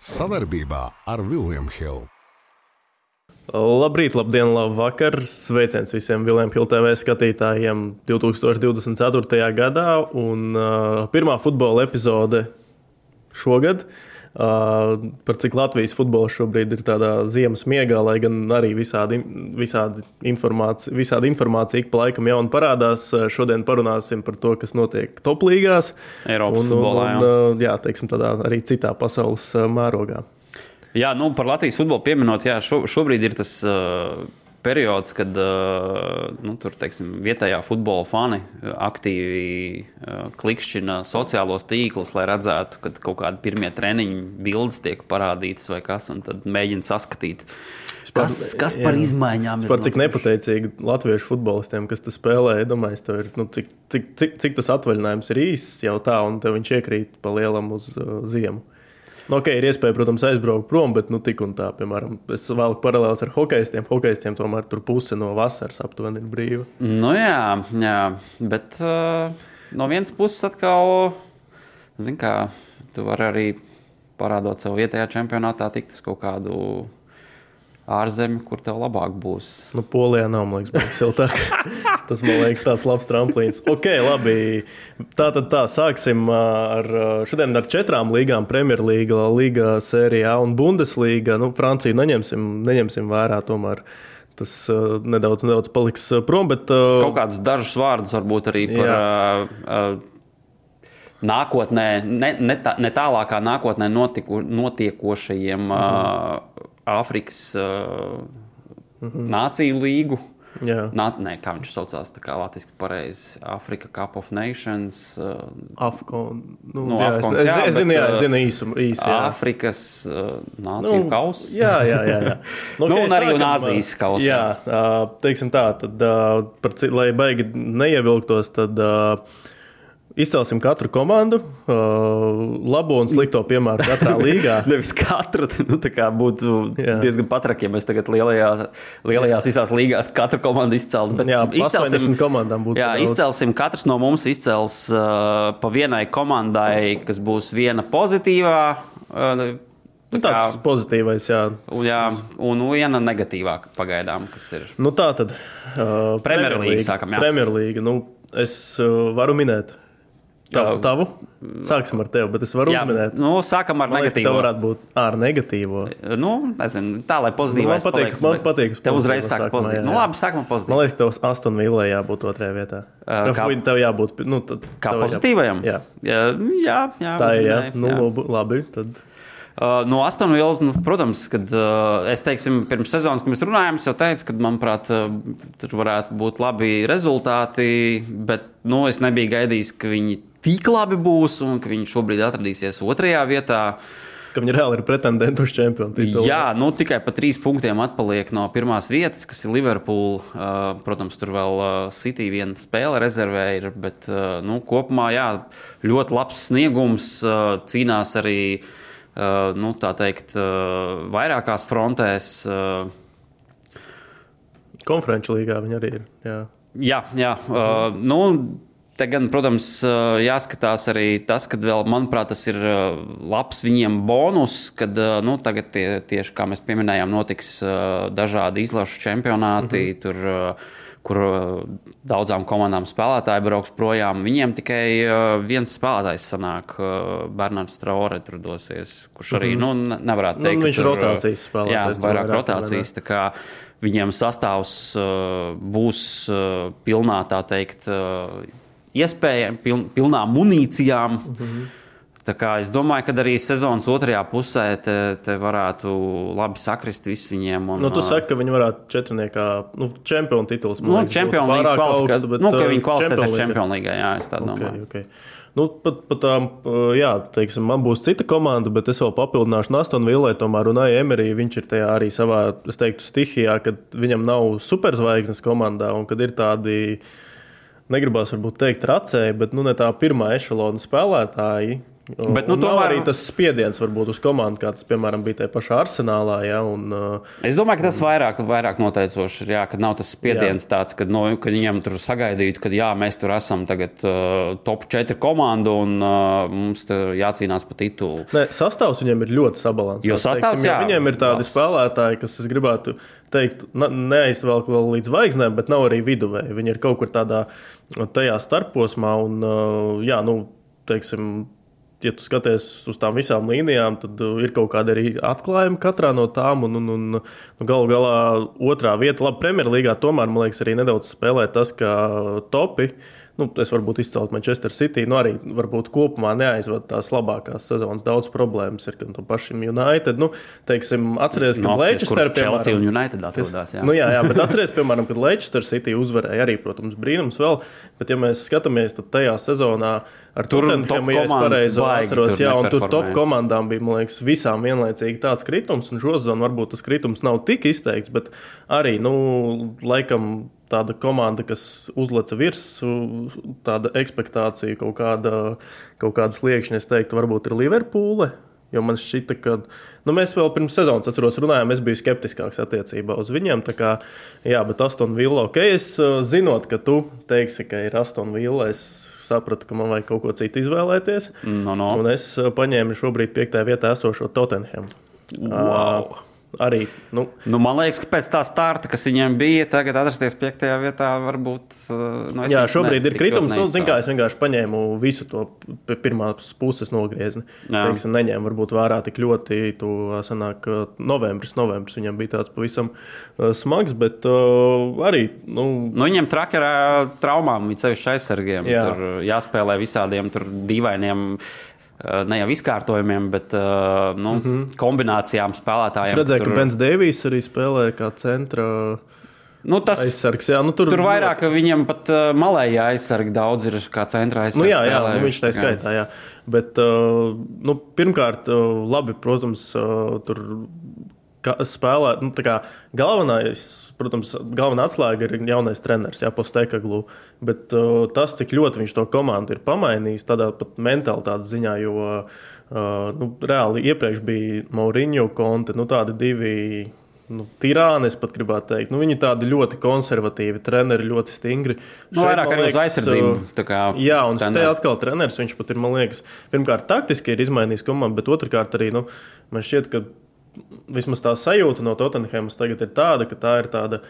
Savarbībā ar Vilniņu Hildu. Labrīt, labdien, labvakar! Sveiciens visiem Vilniņu Hildu TV skatītājiem 2024. gadā un uh, pirmā futbola epizode šogad. Uh, par cik Latvijas futbols šobrīd ir tādā ziemas miegā, lai gan arī visādi, visādi, informācija, visādi informācija ik pa laikam jaunu parādās. Šodien parunāsim par to, kas notiek top līgās. Eiropas un, futbolā, un, un, jā, teiksim, tādā arī citā pasaules mērogā. Jā, nu, par Latvijas futbolu pieminot, jā, šo, šobrīd ir tas uh, periods, kad nu, tur, teiksim, vietējā futbola fani aktīvi klikšķina sociālos tīklus, lai redzētu, kad kaut kādi pirmie treniņu bildes tiek parādītas vai kas, un tad mēģina saskatīt. Kas, kas par jā. izmaiņām ir? Par cik nepateicīgi latviešu futbolistiem, kas spēlē, domāju, ir, nu, cik, cik, cik, cik tas atvaļinājums ir īss jau tā, un tev viņš iekrīt pa lielam uz uh, ziemu. Nu, okay, ir iespēja, protams, aizbraukt prom, bet nu, tik un tā, piemēram, es vēlu paralēlus ar hokeistiem. Hokeistiem tomēr tur puse no vasaras aptuveni ir brīva. Nu, jā, jā, bet uh, no vienas puses atkal, zin kā, tu vari arī parādot savu vietējā čempionātā, tikt uz kaut kādu ārzemju, kur tev labāk būs. Nu, Polijā nav, man liekas, būs siltāk. Tas, man liekas, tāds labs tramplīns. Ok, labi. Tā tad tā, sāksim ar šodien ar četrām līgām. Premjerlīga, Liga, Sērijā un Bundeslīga. Nu, Franciju neņemsim, neņemsim vērā tomēr. Tas uh, nedaudz, nedaudz paliks prom, bet. Uh, Kaut kādus dažus vārdus varbūt arī par. Jā. Uh, nākotnē, ne, ne, tā, ne tālākā nākotnē notiku, notiekošajiem mm. Āfrikas uh, mm -hmm. nāciju līgu. Nā, nē, kā viņš saucās, tā kā latviešu pareizi. Afrika Cup of Nations. Uh, Afko, nu, nu, jā, Afkons, jā, es, es zinu, jā, es zinu īsu, īsu jā. Afrikas uh, nāciju nu, kausa. Jā, jā, jā. jā. Nu, nu, un arī Āzijas kausa. Jā, uh, teiksim tā, tad, uh, par, lai baigi neievilktos, tad. Uh, Izcelsim katru komandu, uh, labo un slikto piemēru katrā līgā. Nevis katru, nu, tā kā būtu jā. diezgan patraki, ja mēs tagad lielajā, lielajās visās līgās katru komandu izceltu. Bet jā, izcelsim komandām būtu. Jā, izcelsim, katrs no mums izcels uh, pa vienai komandai, kas būs viena pozitīvā. Uh, Tā nu, tāds kā, pozitīvais, jā. jā. Un viena negatīvāka pagaidām, kas ir. Nu, tā tad. Uh, Premjerlīga. Premjerlīga, nu, es uh, varu minēt Tavu, tavu? Sāksim ar tevi, bet es varu jā, uzminēt. Nu, sākam ar man negatīvo. Tā varētu būt ar negatīvo. Nu, nezinu, tā, lai pozitīvā. Nu, man patīk, paliek, man patīk. Tev uzreiz sāk pozitīvi. Nu, labi, sākam pozitīvi. Man liekas, ka tev Aston Villa jābūt otrajā vietā. Uh, kā, tev jābūt, nu, tad. Kā pozitīvajam? Jā. Jā, jā, jā. Tā ir, jā. Nu, jā. labi, tad. Uh, no Astonas Vilnas, nu, protams, kad uh, es teiksim, pirms sezonas, kad mēs runājām, jau teicu, ka, manuprāt, uh, tur varētu būt labi rezultāti, bet nu, es nebiju gaidījis, ka viņi tik labi būs un ka viņi šobrīd atradīsies otrajā vietā. Ka viņi reāli ir pretendenti uz čempionu titulu. Jā, nu, tikai pa trīs punktiem atpaliek no pirmās vietas, kas ir Liverpool. Uh, protams, tur vēl uh, City viena spēle rezervē ir, bet uh, nu, kopumā jā, ļoti labs sniegums. Cīnās arī uh, nu, teikt, uh, vairākās frontēs. Uh, Konferenču līgā viņi arī ir. Jā, jā. jā uh, nu, Te gan, protams, jāskatās arī tas, ka vēl, manuprāt, tas ir labs viņiem bonus, kad nu, tagad tie, tieši kā mēs pieminējām, notiks dažādi izlašu čempionāti. Mm -hmm. Tur, kur daudzām komandām spēlētāji brauks projām. Viņiem tikai viens spēlētājs sanāk, Bernards Traore tur dosies, kurš arī mm -hmm. nu, nevarētu nu, teikt, nu, viņš ir rotācijas spēlētājs. Jā, vairāk rotācijas. Viņiem sastāvs uh, būs uh, pilnā, tā teikt, uh, iespējām, piln, pilnām munīcijām. Mm -hmm. Tā es domāju, ka arī sezonas otrajā pusē te, te varētu labi sakrist visiem viņiem. Un, nu, tu saki, ka viņi varētu četrniekā, nu, čempionu tituls. Nu, čempionu līnijas kvalifikācija, bet nu, viņi kvalificēs čempionu līgā, jā, es tā okay, domāju. Okay. Nu, pat, pat tām, jā, teiksim, man būs cita komanda, bet es vēl papildināšu Nastonu Villai, tomēr runāju Emeriju. Viņš ir tajā arī savā, es teiktu, stihijā, kad viņam nav superzvaigznes komandā un kad ir tādi negribās varbūt teikt racēji, bet nu, ne tā pirmā ešalona spēlētāji. Bet, nu, Un tomēr- arī tas spiediens varbūt uz komandu, kā tas, piemēram, bija tajā pašā arsenālā. Ja, un, uh, Es domāju, ka tas vairāk, vairāk noteicoši ir, jā, ka nav tas spiediens jā. tāds, ka, no, ka viņiem tur sagaidītu, ka jā, mēs tur esam tagad uh, top 4 komanda un uh, mums jācīnās par titulu. Ne, sastāvs viņiem ir ļoti sabalansēts. Jo sastāvs, teiksim, jā, viņiem ir tādi labs. spēlētāji, kas, es gribētu teikt, neaizvelk vēl līdz zvaigznēm, bet nav arī viduvēji. Viņi ir kaut kur tādā tajā starposmā. Un, uh, jā, nu, teiksim, ja tu skaties uz tām visām līnijām, tad uh, ir kaut kāda arī atklājuma katrā no tām. Un, un, un nu, galu galā otrā vieta, labi, Premjerlīgā tomēr, man liekas, arī nedaudz spēlē tas, ka topi. Nu, es varbūt izcelt Manchester City, nu arī varbūt kopumā neaizved tās labākās sezonas. Daudz problēmas ir gan pašam United. Nu, teiksim, atceries, Nu, apsies, kur Leicester, Chelsea un piemēram, United atrodas. Jā. Nu, jā, jā, bet atcerieties, piemēram, kad Leicester City uzvarēja arī, protams, brīnums vēl. Bet, ja mēs skatāmies, tad tajā sezonā ar Tur Tottenhamu, top ja es pareizi atceros, jā, un tur top komandām bija, man liekas, visām vienlaicīgi tāds kritums, un šo sezonu varbūt tas kritums nav tik izteikts, bet arī, nu, laikam. Tāda komanda, kas uzlika virsmu, tāda expectācija, kaut kāda, kaut kāda sliekšņa, es teiktu, varbūt ir Liverpūle. Jo man šķita, ka nu, mēs vēl pirms sezonas, atceros, runājām, es biju skeptiskāks attiecībā uz viņiem. tā Kā, jā, bet Aston Villa, ok, es uh, zinot, ka tu teiksi, ka ir Aston Villa, es sapratu, ka man vajag kaut ko citu izvēlēties. No, no. Un es uh, paņēmu šobrīd piektajā vietā esošo Tottenham. Wow. Uh, arī, nu, Nu, man liekas, ka pēc tā starta, kas viņiem bija, tagad atrasties piektajā vietā, varbūt. uh, Nu, Jā, šobrīd ne- ir kritums. Nu, zin, es vienkārši paņēmu visu to pirmās puses nogriezni. Teiksim, neņēmu varbūt vērā tik ļoti. Tu sanāk, novembris, novembris viņam bija tāds pavisam uh, smags, bet uh, arī. Nu, Nu, viņiem traki ar traumām, it sevišķi aizsargiem. Jā. Tur jāspēlē visādiem tur dīvainiem. Ā, Ne jau izkārtojumiem, bet uh, nu, mm -hmm. kombinācijām es spēlētājiem. redzēju, tur, ka Bens Deivijs arī spēlē kā centra nu, tas, aizsargs. Jā, nu, tur, tur vairāk ka viņam pat uh, malējā aizsargi daudz ir kā centra Nu, aizsargi. jā, jā nu, viņš tā skaitā. Jā. Bet, uh, nu, pirmkārt, uh, labi, protams, uh, tur spēlē. Nu, kā galvenais, protams, galvenā atslēga ir jaunais treneris, Jāpostēkaglu. Bet uh, tas, cik ļoti viņš to komandu ir pamainījis, tādā pat mentalitātes ziņā, jo uh, nu, reāli iepriekš bija Mauriņu konti, nu, tādi divi. Nu, tirāni, es pat gribētu teikt. Nu, viņi ir tādi ļoti konservatīvi, treneri ļoti stingri. Nu, Šeit, vairāk arī uz aizsardzību. Jā, un te atkal treneris, viņš pat ir, man liekas, pirmkārt, taktiski ir izmainījis komandu, bet otrkārt arī, nu, man šķiet, ka vismaz tā sajūta no Tottenhamas tagad ir tāda, ka tā ir tāda,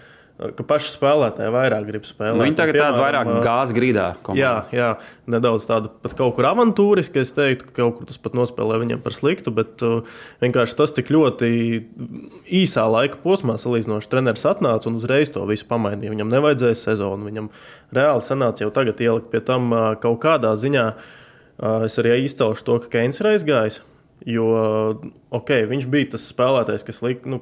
ka paši spēlētāji vairāk grib spēlēt. Nu, viņi tagad tādu vairāk gāzi grīdā. komanda. Jā, jā, nedaudz tāda pat kaut kur avantūriska. Es teiktu, ka kaut kur tas pat nospēlē viņam par sliktu, bet uh, vienkārši tas, cik ļoti īsā laika posmā salīdzinoši treneris atnāca un uzreiz to visu pamainīja. Viņam nevajadzēja sezonu, viņam reāli sanāca jau tagad ielikt pie tam uh, kaut kādā ziņā. Uh, es arī izcelšu to, ka Keins ir aizgājis. Jo okay, viņš bija tas spēlētājs, kas lika, nu,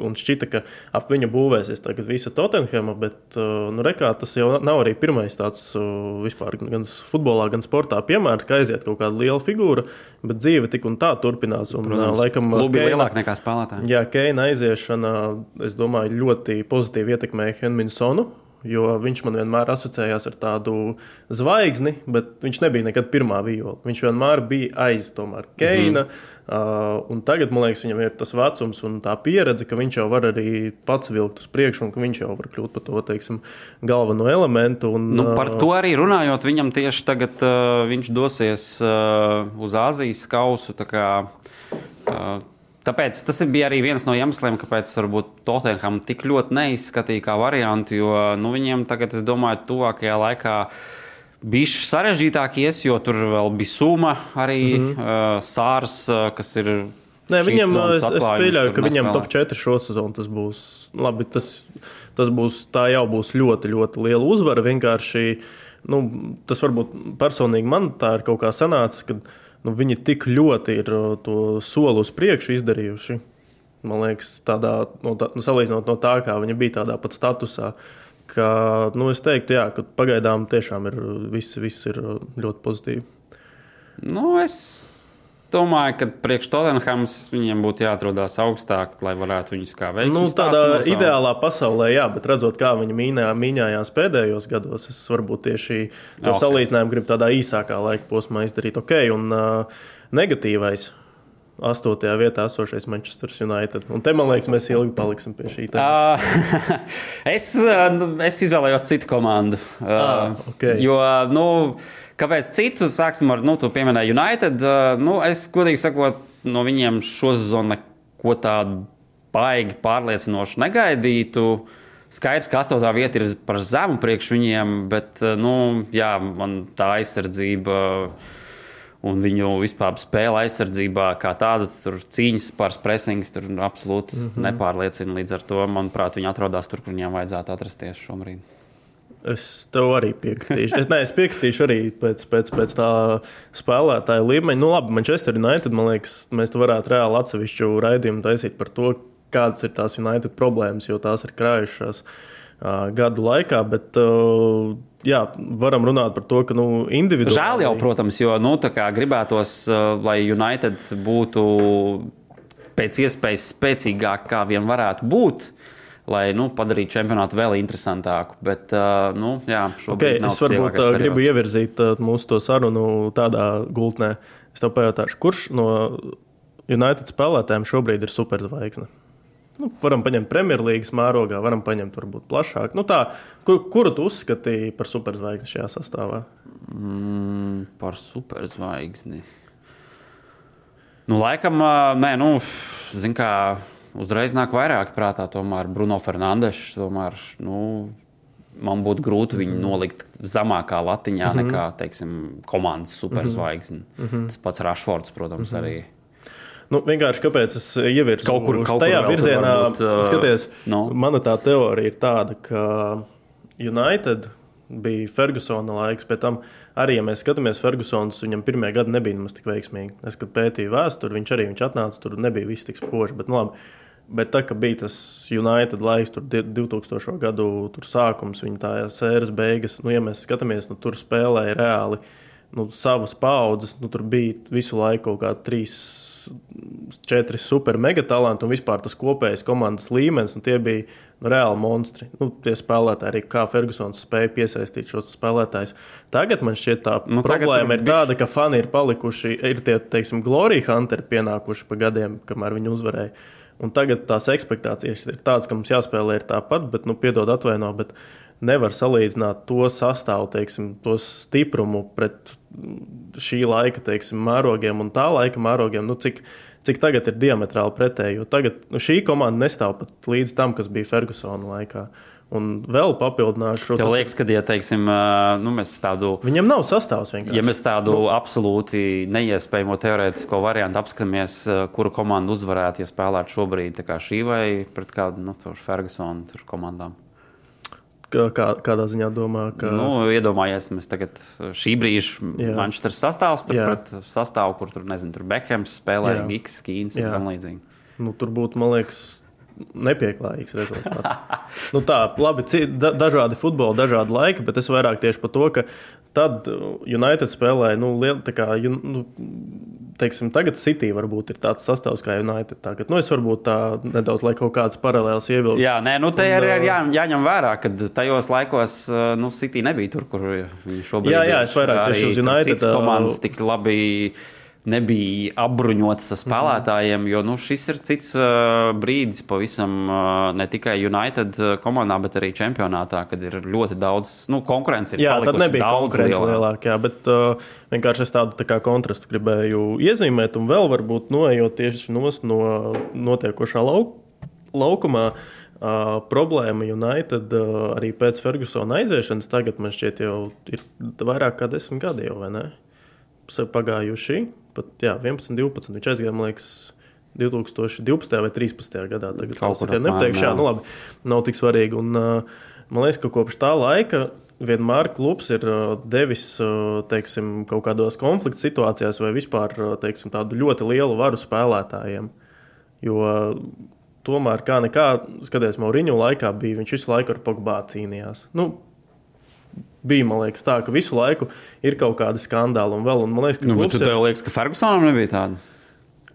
un šķita, ka ap viņu būvēsies tagad visa Tottenhama, bet uh, nu, rekā, tas jau nav arī pirmais tāds uh, vispār gan futbolā, gan sportā piemērs, ka aiziet kaut kāda liela figūra, bet dzīve tik un tā turpinās. Un, Protams, uh, laikam, klubi Keina- lielāki nekā spēlētāji. Jā, Keina aiziešana, es domāju, ļoti pozitīvi ietekmēja Henminsonu. Jo viņš man vienmēr asociējās ar tādu zvaigzni, bet viņš nebija nekad pirmā viola. Viņš vienmēr bija aiz tomēr Keina. Mm -hmm. uh, un tagad, man liekas, viņam ir tas vecums un tā pieredze, ka viņš jau var arī pats vilkt uz priekšu, un ka viņš jau var kļūt par to teiksim, galveno elementu. Un, Nu, par to arī runājot, viņam tieši tagad uh, viņš dosies uh, uz Āzijas kausu. Kā, uh, tāpēc tas bija arī viens no iemesliem, kāpēc Tottenham tik ļoti neizskatīja kā variantu. Jo nu, viņiem tagad, es domāju, tuvākajā laikā. Bija sarežģītāk ies, jo tur vēl bija summa, arī mm -hmm. uh, sārs, kas ir. Nē, viņam, es, es pieļauju, ka viņam top 4 šo sezonu tas būs. Labi, tas, tas būs, tā jau būs ļoti, ļoti liela uzvara. Vienkārši nu, tas varbūt personīgi man tā ir kaut kā sanācis, nu, viņi tik ļoti ir uh, to soli uz priekšu izdarījuši. Man liekas, tādā, no tā, nu, salīdzinot no tā, kā viņi bija tādā pat statusā. Ka, nu, es teiktu, jā, ka pagaidām tiešām ir viss, viss ir uh, ļoti pozitīvi. Nu, es domāju, ka priekš Tottenhams viņiem būtu jāatrodas augstāk, lai varētu viņus kā veikt. Nu, tādā nosaukt. ideālā pasaulē, jā, bet redzot, kā viņi mīnā, mīņājās pēdējos gados, es varbūt tieši to okay. salīdzinājumu gribu tādā īsākā laika posmā izdarīt. Ok, un uh, negatīvais. Astotajā vietā esošais Manchester United. Un te, man liekas, mēs ilgi paliksim pie šī. Uh, es, nu, es izvēlējos citu komandu. Uh, ah, okay. Jo, nu, Kāpēc citu? Sāksim ar, nu, tu pieminēji United. Nu, es godīgi sakot, no viņiem šo sezonu neko tādu baigi pārliecinoši negaidītu. Skaidrs, ka astotā vieta ir par zemu priekš viņiem, bet nu, jā, man tā aizsardzība un viņu vispār spēle aizsardzībā, kā tāda, cīņas par presings, tur absolūti mm -hmm. nepārliecina. Līdz ar to, manuprāt, viņi atrodas tur, kur viņiem vajadzētu atrasties šobrīd. Es tev arī piekritīšu. Es, ne, es piekritīšu arī pēc, pēc, pēc tā spēlētāja līmeņa. Nu, labi, Manchester United, man liekas, mēs varētu reāli atsevišķu raidījumu taisīt par to, kādas ir tās United problēmas, jo tās ir krājušās uh, gadu laikā. Bet, uh, jā, varam runāt par to, ka nu, individuāli. Žēl jau, protams, jo nu, gribētos, uh, lai United būtu pēc iespējas spēcīgāk, kā vien varētu būt. Uh, lai nu, padarītu čempionātu vēl interesantāku. Bet, nu, jā, okay, es varbūt gribu ievirzīt uh, mūsu sarunu tādā gultnē. Es tev pajautāšu, kurš no United spēlētājiem šobrīd ir superzvaigzne? Nu, varam paņemt Premjerlīgas mērogā, varam paņemt varbūt plašāk. Nu, tā, kur, kuru tu uzskatīji par superzvaigzni šajā sastāvā? Mm, par superzvaigzni. Nu, laikam, nē, nu, zin kā uzreiz nāk vairāk prātā. Tomēr Bruno Fernandes. Tomēr, nu, man būtu grūti viņu mhm. nolikt zemākā latiņā mm -hmm. nekā teiksim, komandas superzvaigzne. Mm -hmm. Tas pats Rašfords, protams, mm -hmm. arī. Nu, vienkārši kāpēc es ievirzu kaut kur kaut tajā virzienā? Būt, uh, skaties, no. Mana tā teorija ir tāda, ka United bija Fergusona laiks. Pēc tam arī, ja mēs skatāmies, Fergusons viņam pirmie gadi nebija nemaz tik veiksmīgi. Es, kad pētīju vēsturi, viņš arī viņš atnāca, tur nebija viss tik spoži. Bet, nu, labi, Bet tā kā bija tas United laiks, tur 2000. gadu tur sākums, viņa tā sēras beigas, nu, ja mēs skatāmies, nu, tur spēlēja reāli nu, savas paudzes. Nu, tur bija visu laiku kaut kādi trīs, četri super mega talanti un vispār tas kopējais komandas līmenis. Nu, tie bija nu, reāli monstri. Nu, tie spēlētāji, arī kā Fergusons spēja piesaistīt šos spēlētājus. Tagad man šķiet, tā nu, problēma ir tāda, ka fani ir palikuši, ir tie, teiksim, Glorija Hunteri pienākuši pa gadiem, kamēr viņi uzvarēja. Un tagad tās expectācijas ir tādas, ka mums jāspēlē tāpat, bet, nu, piedod, atvaino, bet nevar salīdzināt to sastāvu, teiksim, to stiprumu pret šī laika teiksim, mērogiem un tā laika mērogiem. Nu, cik, cik tagad ir diametrāli pretēji. Tagad nu, šī komanda nestāv pat līdz tam, kas bija Fergusona laikā. Uh, Un vēl papildināšu šo. Tev liekas, ka, ja teiksim, nu, mēs tādu. Viņam nav sastāvs vienkārši. Ja mēs tādu nu. absolūti neiespējamo teorētisko variantu apskatāmies, kura komanda uzvarētu, ja spēlētu šobrīd šī vai pret kādu nu, Fergusonu komandām. Kā, kādā ziņā domā? Ka... Nu, iedomājies, mēs tagad šī brīža Manchester sastāvs, tur pret sastāvu, kur tur, nezinu, tur Bekhams spēlēja, Gigs, Kīns un tam līdzīgi. Nu, tur būtu, man liekas, nepieklājīgs rezultāts. nu tā, labi, da, dažādi futboli, dažādi laiki, bet es vairāk tieši par to, ka tad United spēlēja, nu, liel, kā, nu teiksim, tagad City varbūt ir tāds sastāvs kā United. Tagad, nu, es varbūt tā nedaudz, lai kaut kāds paralēls ievilktu. Jā, nē, nu, te ir jā, jāņem vērā, ka tajos laikos, nu, City nebija tur, kur viņi šobrīd ir. Jā, jā, es vairāk tieši uz United. Komandas tik labi nebija apbruņots ar spēlētājiem, jo nu, šis ir cits uh, brīdis pavisam uh, ne tikai United komandā, bet arī čempionātā, kad ir ļoti daudz nu, konkurences. Jā, tad nebija konkurence lielāka, lielāk, jā, bet uh, vienkārši es tādu tā kontrastu gribēju iezīmēt, un vēl varbūt noejot tieši no notiekošā lauk, laukumā. Uh, problēma United uh, arī pēc Fergusona aiziešanas tagad man šķiet jau ir vairāk kā desmit gadi jau, vai ne? Pagājuši pat jā, 11, 12. Viņš aizgāja, man liekas, 2012. vai 2013. gadā. Tagad kaut kā nepateikšu, jā, nu labi, nav tik svarīgi. Un, man liekas, ka kopš tā laika vienmēr klubs ir devis teiksim, kaut kādos konflikta situācijās vai vispār teiksim, tādu ļoti lielu varu spēlētājiem. Jo tomēr, kā nekā, skatoties, Mauriņu laikā bija, viņš visu laiku ar Pogbā cīnījās. Nu, bija liekas, tā, ka visu laiku ir kaut kādi skandāli un vēl. Un man liekas, ka Nu, bet ir- liekas, ka Fergusonam nebija tāda?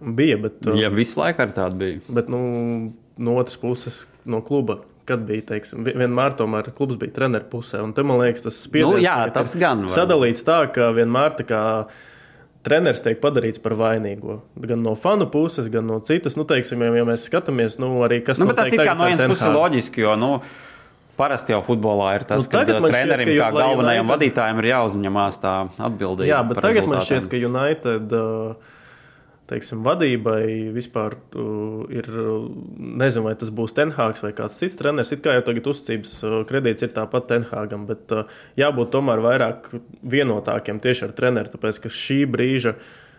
bija. Bet, uh, Ja visu laiku arī tāda bija. Bet nu, no otras puses, no kluba, kad bija, teiksim, vi- vienmēr tomēr klubs bija treneru pusē. Un te man liekas, tas spiediens Nu, jā, tas gan var sadalīts tā, ka vienmēr tā kā. Treneris tiek padarīts par vainīgo. Gan no fanu puses, gan no citas. Nu, teiksim, ja, mēs skatāmies, nu, arī kas Nu, bet tas notiek ir kā no ar vienas puses loģiski, jo nu, parasti jau futbolā ir tas, Nu, ka tagad man šķiet, trenerim ka kā galvenajam United- vadītājam ir jāuzņemās tā atbildība. Jā, bet tagad man šķiet, ka United uh, teiksim, vadībai vispār uh, ir. uh, Nezinu, vai tas būs Tenhāgs vai kāds cits treneris. It kā jau tagad uzticības uh, kredīts ir tāpat Tenhāgam, bet uh, jābūt tomēr vairāk vienotākiem tieši ar treneru. Tāpēc, ka šī brīža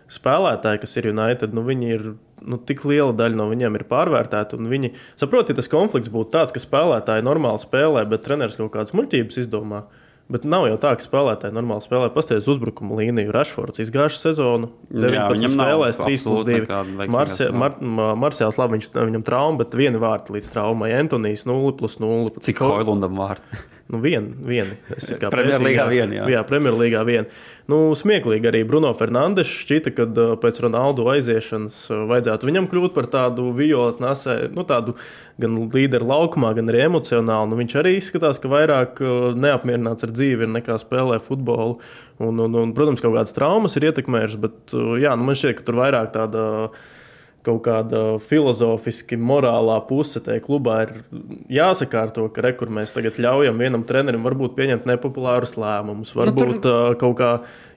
spēlētāji, kas ir United, nu, viņi ir nu, tik liela daļa no viņiem ir pārvērtēta. un Viņi saprot, ja tas konflikts būtu tāds, ka spēlētāji normāli spēlē, bet treneris kaut kādas muļķības izdomā. Bet nav jau tā, ka spēlētāji normāli spēlē. Pastāstiet, uzbrukuma līniju. Rašfords izgājuši sezonu. Jā, 19 viņam nav spēlēs 3 plus absolūti 2. nekāda veiksmīgā Marse. Mar, Ma- Marsēls labi, viņš, viņam trauma, bet viena vārta līdz traumai. Antonijs 0 plus 0. Cik Hoilundam vārds? Nu, vien, vieni. Premjerlīgā pētījā- vien, jā. jā Premjerlīgā vien. Nu, smieklīgi arī Bruno Fernandes šķita, ka uh, pēc Ronaldo aiziešanas uh, vajadzētu viņam kļūt par tādu violas nesēju, nu, tādu gan līderu laukumā, gan arī emocionāli. Nu, viņš arī izskatās, ka vairāk uh, neapmierināts ar dzīvi ir nekā spēlē futbolu. Un, un, un, protams, kaut kādas traumas ir ietekmējušas, bet uh, jā, nu, man šķiet, ka tur vairāk tāda kaut kāda filozofiski, morālā puse tajā klubā ir jāsakārto, ka re, mēs tagad ļaujam vienam trenerim varbūt pieņemt nepopulārus lēmumus, varbūt nu, tur... kaut kā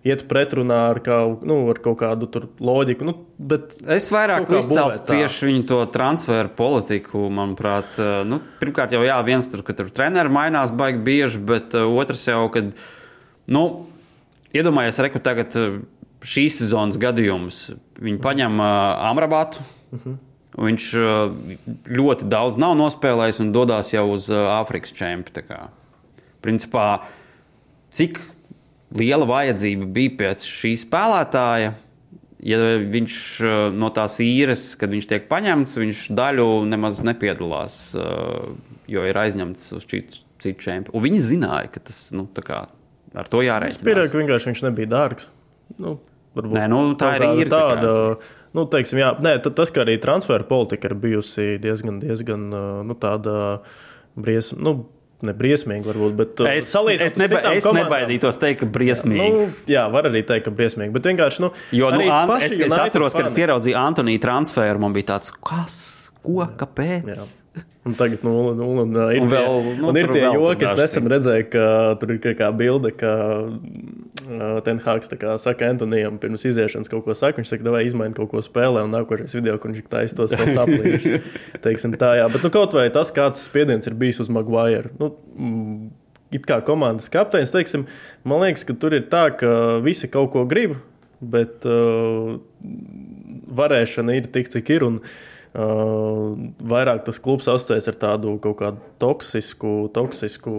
iet pretrunā ar, kā, nu, ar kaut kādu loģiku. Nu, Es vairāk izceltu tieši viņu to transferu politiku. Manuprāt, nu, pirmkārt, jau jā, viens tur, ka tur treneri mainās baigi bieži, bet otrs jau, kad, nu, iedomājies, reku tagad šīs sezonas gadījums. Viņi paņem uh, Amrabātu. Uh -huh. Viņš uh, ļoti daudz nav nospēlējis un dodas jau uz uh, Āfrikas čempionu. Principā, cik liela vajadzība bija pēc šī spēlētāja? Ja viņš uh, no tās īres, kad viņš tiek paņemts, viņš daļu nemaz nepiedalās, uh, jo ir aizņemts uz citu, citu čempionu. Viņi zināja, ka tas nu, kā, ar to jārēķinās. pieņemu, ka vienkārši viņš nebija dārgs. Nu, varbūt Nē, nu, tā arī ir, tā kā. Tāda, nu, teiksim, jā, nē, ta- tas, ka arī transfera politika ir bijusi diezgan, diezgan nu, tāda briesmīga. Nu, Ne briesmīgi, varbūt, bet Es, es, neba, es komandām- nebaidītos teikt, ka briesmīgi. Nu, jā, var arī teikt, ka briesmīgi. Bet vienkārši. Nu, Jo nu, paši es, es atceros, kad es fani- ieraudzīju Antoniu transferu, man bija tāds, kas, ko, kāpēc? Jā. Un tagad, nu, nu, un, uh, ir Un vēl, nu, un ir tie joki, daži nesen redzēju, ka tur ir kā, kā bilde, ka uh, Tenhāgs kā, saka Antonijam pirms iziešanas kaut ko saka. Viņš saka, vai izmaini kaut ko spēlē, un nākošais video, kur viņš taisa tos savus aplīšus. Teiksim tā, jā. Bet nu, kaut vai tas, kāds spiediens ir bijis uz Maguire. Nu, mm, It kā komandas kapteinis, teiksim, man liekas, ka tur ir tā, ka visi kaut ko grib, bet uh, varēšana ir tik, cik ir. Un, Uh, vairāk tas klubs asociējas ar tādu kaut kādu toksisku, toksisku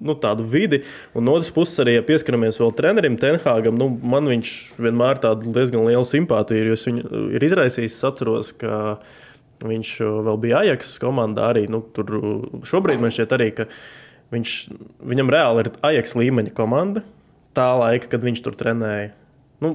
nu, tādu vidi. Un no otras puses, arī ja pieskaramies vēl trenerim Tenhāgam, nu, man viņš vienmēr tādu diezgan lielu simpātiju ir, viņu ir izraisījis. Es atceros, ka viņš uh, vēl bija Ajax komandā arī. Nu, tur uh, šobrīd man šķiet arī, ka viņš, viņam reāli ir Ajax līmeņa komanda. Tā laika, kad viņš tur trenēja. Nu,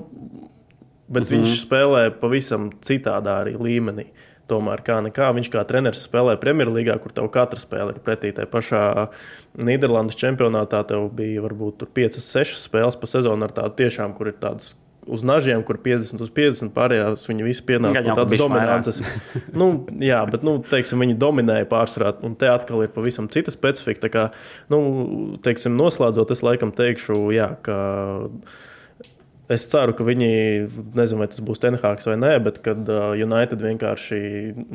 Bet mm -hmm. viņš spēlē pavisam citādā arī līmenī. Tomēr kā nekā viņš kā treneris spēlē Premjerlīgā, kur tev katra spēle ir pretī. Tā pašā Nīderlandes čempionātā tev bija varbūt 5, 6 spēles pa sezonu ar tādu tiešām, kur ir tādas uz nažiem, kur 50 uz 50 pārējās viņi visi jau, pie tādas dominances. nu, jā, bet, nu, teiksim, viņi dominēja pārsvarā, un te atkal ir pavisam cita specifika. Tā kā, nu, teiksim, noslēdzot, es laikam teikšu, jā, ka Es ceru, ka viņi, nezinu, vai tas būs Tenhāgs vai nē, bet kad uh, United vienkārši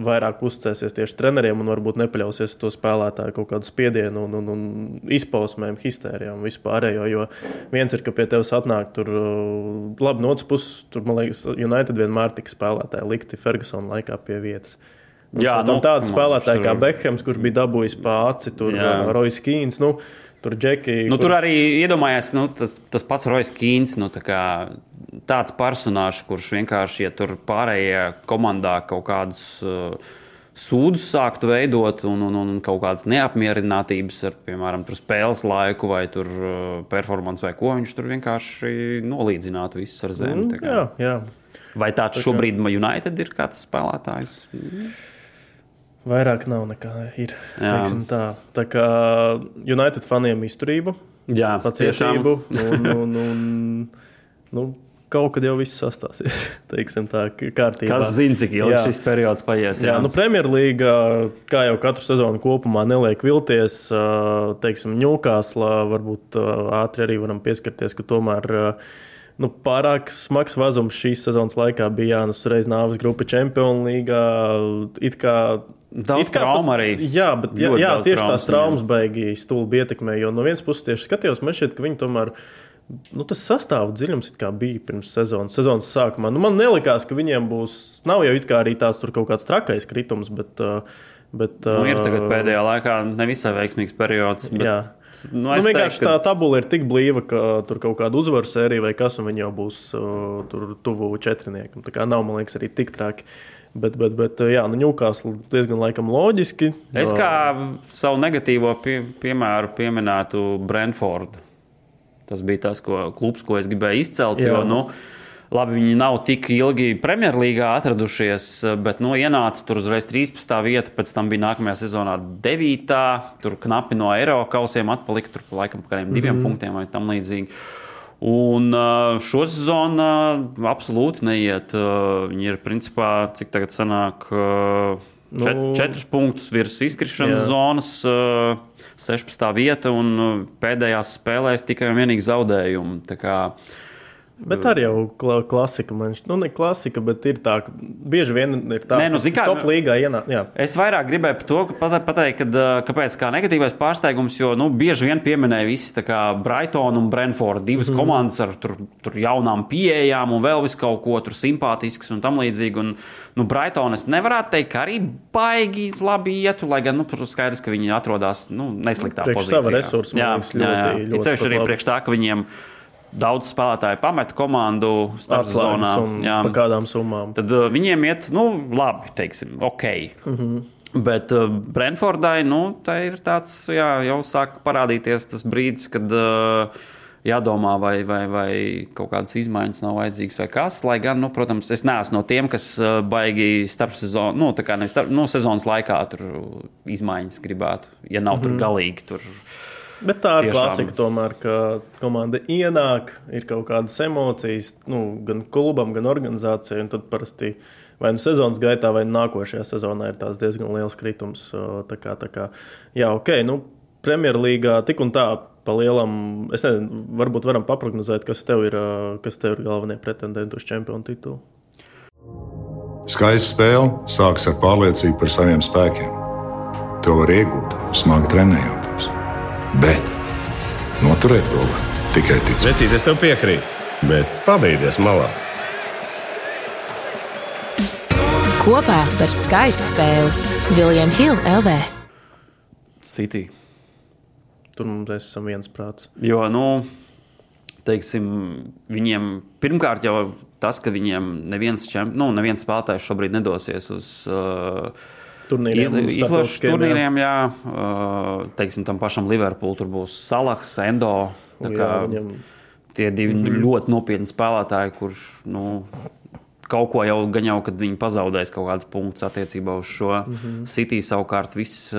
vairāk uzticēsies tieši treneriem un varbūt nepaļausies uz to spēlētāju kaut kādu spiedienu un, un, un izpausmēm, histērijām vispārējo. Jo viens ir, ka pie tevis atnāk tur, uh, labi, no otras puses, tur, man liekas, United vienmēr tika spēlētāji likti Fergusona laikā pie vietas. Jā, nu, tādi man spēlētāji kā Bekhams, kurš bija dabūjis pāri, tur uh, Rojas Kīns. Nu, Tur Džeki, Nu, kurš- tur arī iedomājās, nu, tas, tas pats Rojas Kīns, nu, tā kā tāds personāžs, kurš vienkārši, ja tur pārējie komandā kaut kādus uh, sūdzes sāktu veidot, un, un, un kaut kādas neapmierinātības ar, piemēram, spēles laiku vai performanci vai ko. Viņš tur vienkārši nolīdzinātu visus ar zemi. Mm, jā, jā. Vai tāds tā šobrīd United ir kāds spēlētājs? Vairāk nav nekā ir. Tā. tā kā United faniem izturība, Jā, pacietību un, un, un nu, kaut kad jau viss sastāsies. Teiksim, tā, kārtībā. Kas zina, cik ilgi jā. šis periods paies? Jā, jā nu, Premjerlīga, kā jau katru sezonu kopumā, neliek vilties. Teiksim, Ņūkāslā varbūt ātri arī varam pieskarties, ka tomēr. Nu, pārāk smags vazums šīs sezonas laikā bija Jānis Reizes nāves grupa Champions League. It kā Daudz traumu arī. Jā, bet jā, jā, tieši traumas, tās traumas baigi stulbi ietekmē. Jo no vienas puses tieši skatījos, man šķiet, ka viņi tomēr. Nu, tas sastāvdaļas dziļums bija pirms sezonas, sezonas sākumā. Nu, man nelikās, ka viņiem būs. Nav jau arī tāds kaut kāds trakais kritums, bet. bet nu, ir tagad pēdējā laikā nevisai veiksmīgs periods. Bet... Jā. Nu, nu, vienkārši teiktu, ka... tā tabula ir tik blīva, ka tur kaut kāda uzvaru sērija vai kas, un viņi jau būs uh, tur tuvu četrniekam. Tā kā nav, man liekas, arī tik traki. Uh, Bet, bet, bet jā, nu, Ņūkāsla diezgan laikam loģiski. Es kā savu negatīvo pie, piemēru pieminētu Brentfordu. Tas bija tas ko, klubs, ko es gribēju izcelt. Jā. Jo, nu, Labi, viņi nav tik ilgi Premjerlīgā atradušies, bet nu, ienāca tur uzreiz 13. vieta, pēc tam bija nākamajā sezonā 9. Tur knapi no Eiropas kausiem atpalika, tur laikam par kādiem diviem mm -hmm. punktiem vai tam līdzīgi. Un šo sezonu absolūti neiet. Viņi ir principā, cik tagad sanāk, čet, nu, četrus punktus virs izkrišanas jā. zonas, 16. vieta un pēdējās spēlēs tikai un vienīgi zaudējumi. Bet arī jau klasika, man šķiet, nu, ne klasika, bet ir tā, ka bieži vien ir tā, Nē, nu, ka top līgā ienāk. Jā. Es vairāk gribēju par to pateikt, kad, kāpēc kā negatīvais pārsteigums, jo nu, bieži vien pieminēja visi Brighton un Brentford, divas mm. komandas ar tur, tur jaunām pieejām un vēl visu kaut ko tur simpātisks un tam līdzīgi. Un, nu, Brighton es nevarētu teikt, ka arī baigi labi ietu, lai gan, nu, skaidrs, ka viņi atrodas nu, nesliktā priekš pozīcijā. Sava resursa, jā, ļoti, jā, jā. ļoti, ļoti arī priekš tā, ka viņiem ir daudz spēlētāju pameta komandu starpzonā. Par kādām summām? Tad uh, viņiem iet, nu, labi, teiksim, ok. Mm -hmm. Bet uh, Brentfordai, nu, tā ir tāds, jā, jau sāk parādīties tas brīdis, kad uh, jādomā, vai, vai, vai kaut kādas izmaiņas nav vajadzīgas vai kas. Lai gan, nu, protams, es neesmu no tiem, kas uh, baigi starp sezonu, nu, tā kā nevis starp, no sezonas laikā tur izmaiņas gribētu, ja nav mm -hmm. tur mhm. galīgi. Tur, Bet tā ir klasika, tomēr, ka komanda ienāk, ir kaut kādas emocijas, nu, gan klubam, gan organizācijai. Tad parasti vai nu sezonas gaitā, vai nākošajā sezonā ir diezgan liels kritums. Tā kā, tā kā, jā, ok, nu, Premjerlīgā tik un tā pa lielam, es nezinu, varbūt varam paprognozēt, kas tev ir, kas tev ir galvenie pretendenti uz čempionu titulu. Skaista spēle sākas ar pārliecību par saviem spēkiem. To var iegūt, smagi trenējoties. Bet noturēt to var tikai ticēt. Vecīt, es tev piekrītu, bet pabeigties malā. Kopā par skaistu spēli Viljams Hilde LV. City. Tur mums esam viens prāts. Jo, nu, teiksim, viņiem pirmkārt jau tas, ka viņiem neviens, čemp, nu, neviens spēlētājs šobrīd nedosies uz uh, turnīriem. Iz, izlašu turnīriem, jā. jā. Teiksim, tam pašam Liverpool tur būs Salahs, Endo. Jā, viņam... Tie divi mm -hmm. ļoti nopietni spēlētāji, kurš nu, kaut ko jau gan jau, kad viņi pazaudēs kaut kādus punktus attiecībā uz šo mm -hmm. City. Savukārt viss,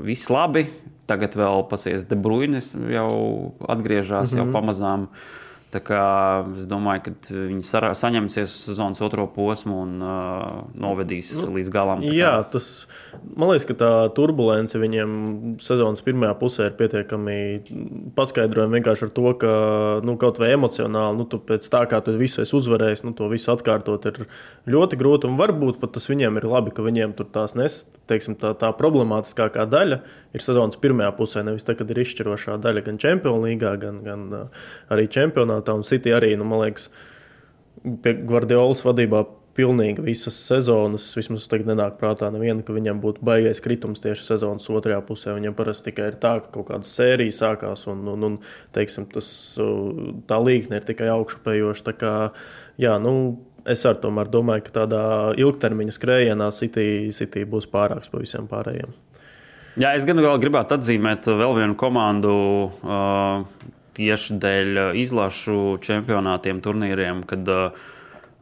viss labi. Tagad vēl pasies De Bruyne jau atgriežas, mm -hmm. jau pamazām. Uh, Es domāju, ka viņi saņemsies sezonas otro posmu un uh, novedīs nu, līdz galam. Jā, tas man liekas, ka tā turbulence viņiem sezonas pirmajā pusē ir pietiekami paskaidrojama vienkārši ar to, ka nu, kaut vai emocionāli, nu, pēc tā kā tu visu esi uzvarējis, nu, to visu atkārtot ir ļoti grūti. Un varbūt pat tas viņiem ir labi, ka viņiem tur tās nes, teiksim, tā, tā problemātiskākā daļa ir sezonas pirmajā pusē, nevis tā, kad ir izšķirošā daļa gan Champions League, gan, gan uh, arī un City arī, nu, man liekas, pie Guardiolas vadībā pilnīgi visas sezonas, vismaz tagad nenāk prātā neviena, ka viņam būtu baigais kritums tieši sezonas otrajā pusē. Viņam parasti tikai ir tā, ka kaut kāda sērija sākās un, un, un teiksim, tas, tā līkne ir tikai augšupējoša. Kā, jā, nu, es ar tomēr domāju, ka tādā ilgtermiņa skrējienā City, City būs pārāks par visiem pārējiem. Jā, es gan vēl gribētu atzīmēt vēl vienu komandu uh, tieši dēļ izlašu čempionātiem, turnīriem, kad uh,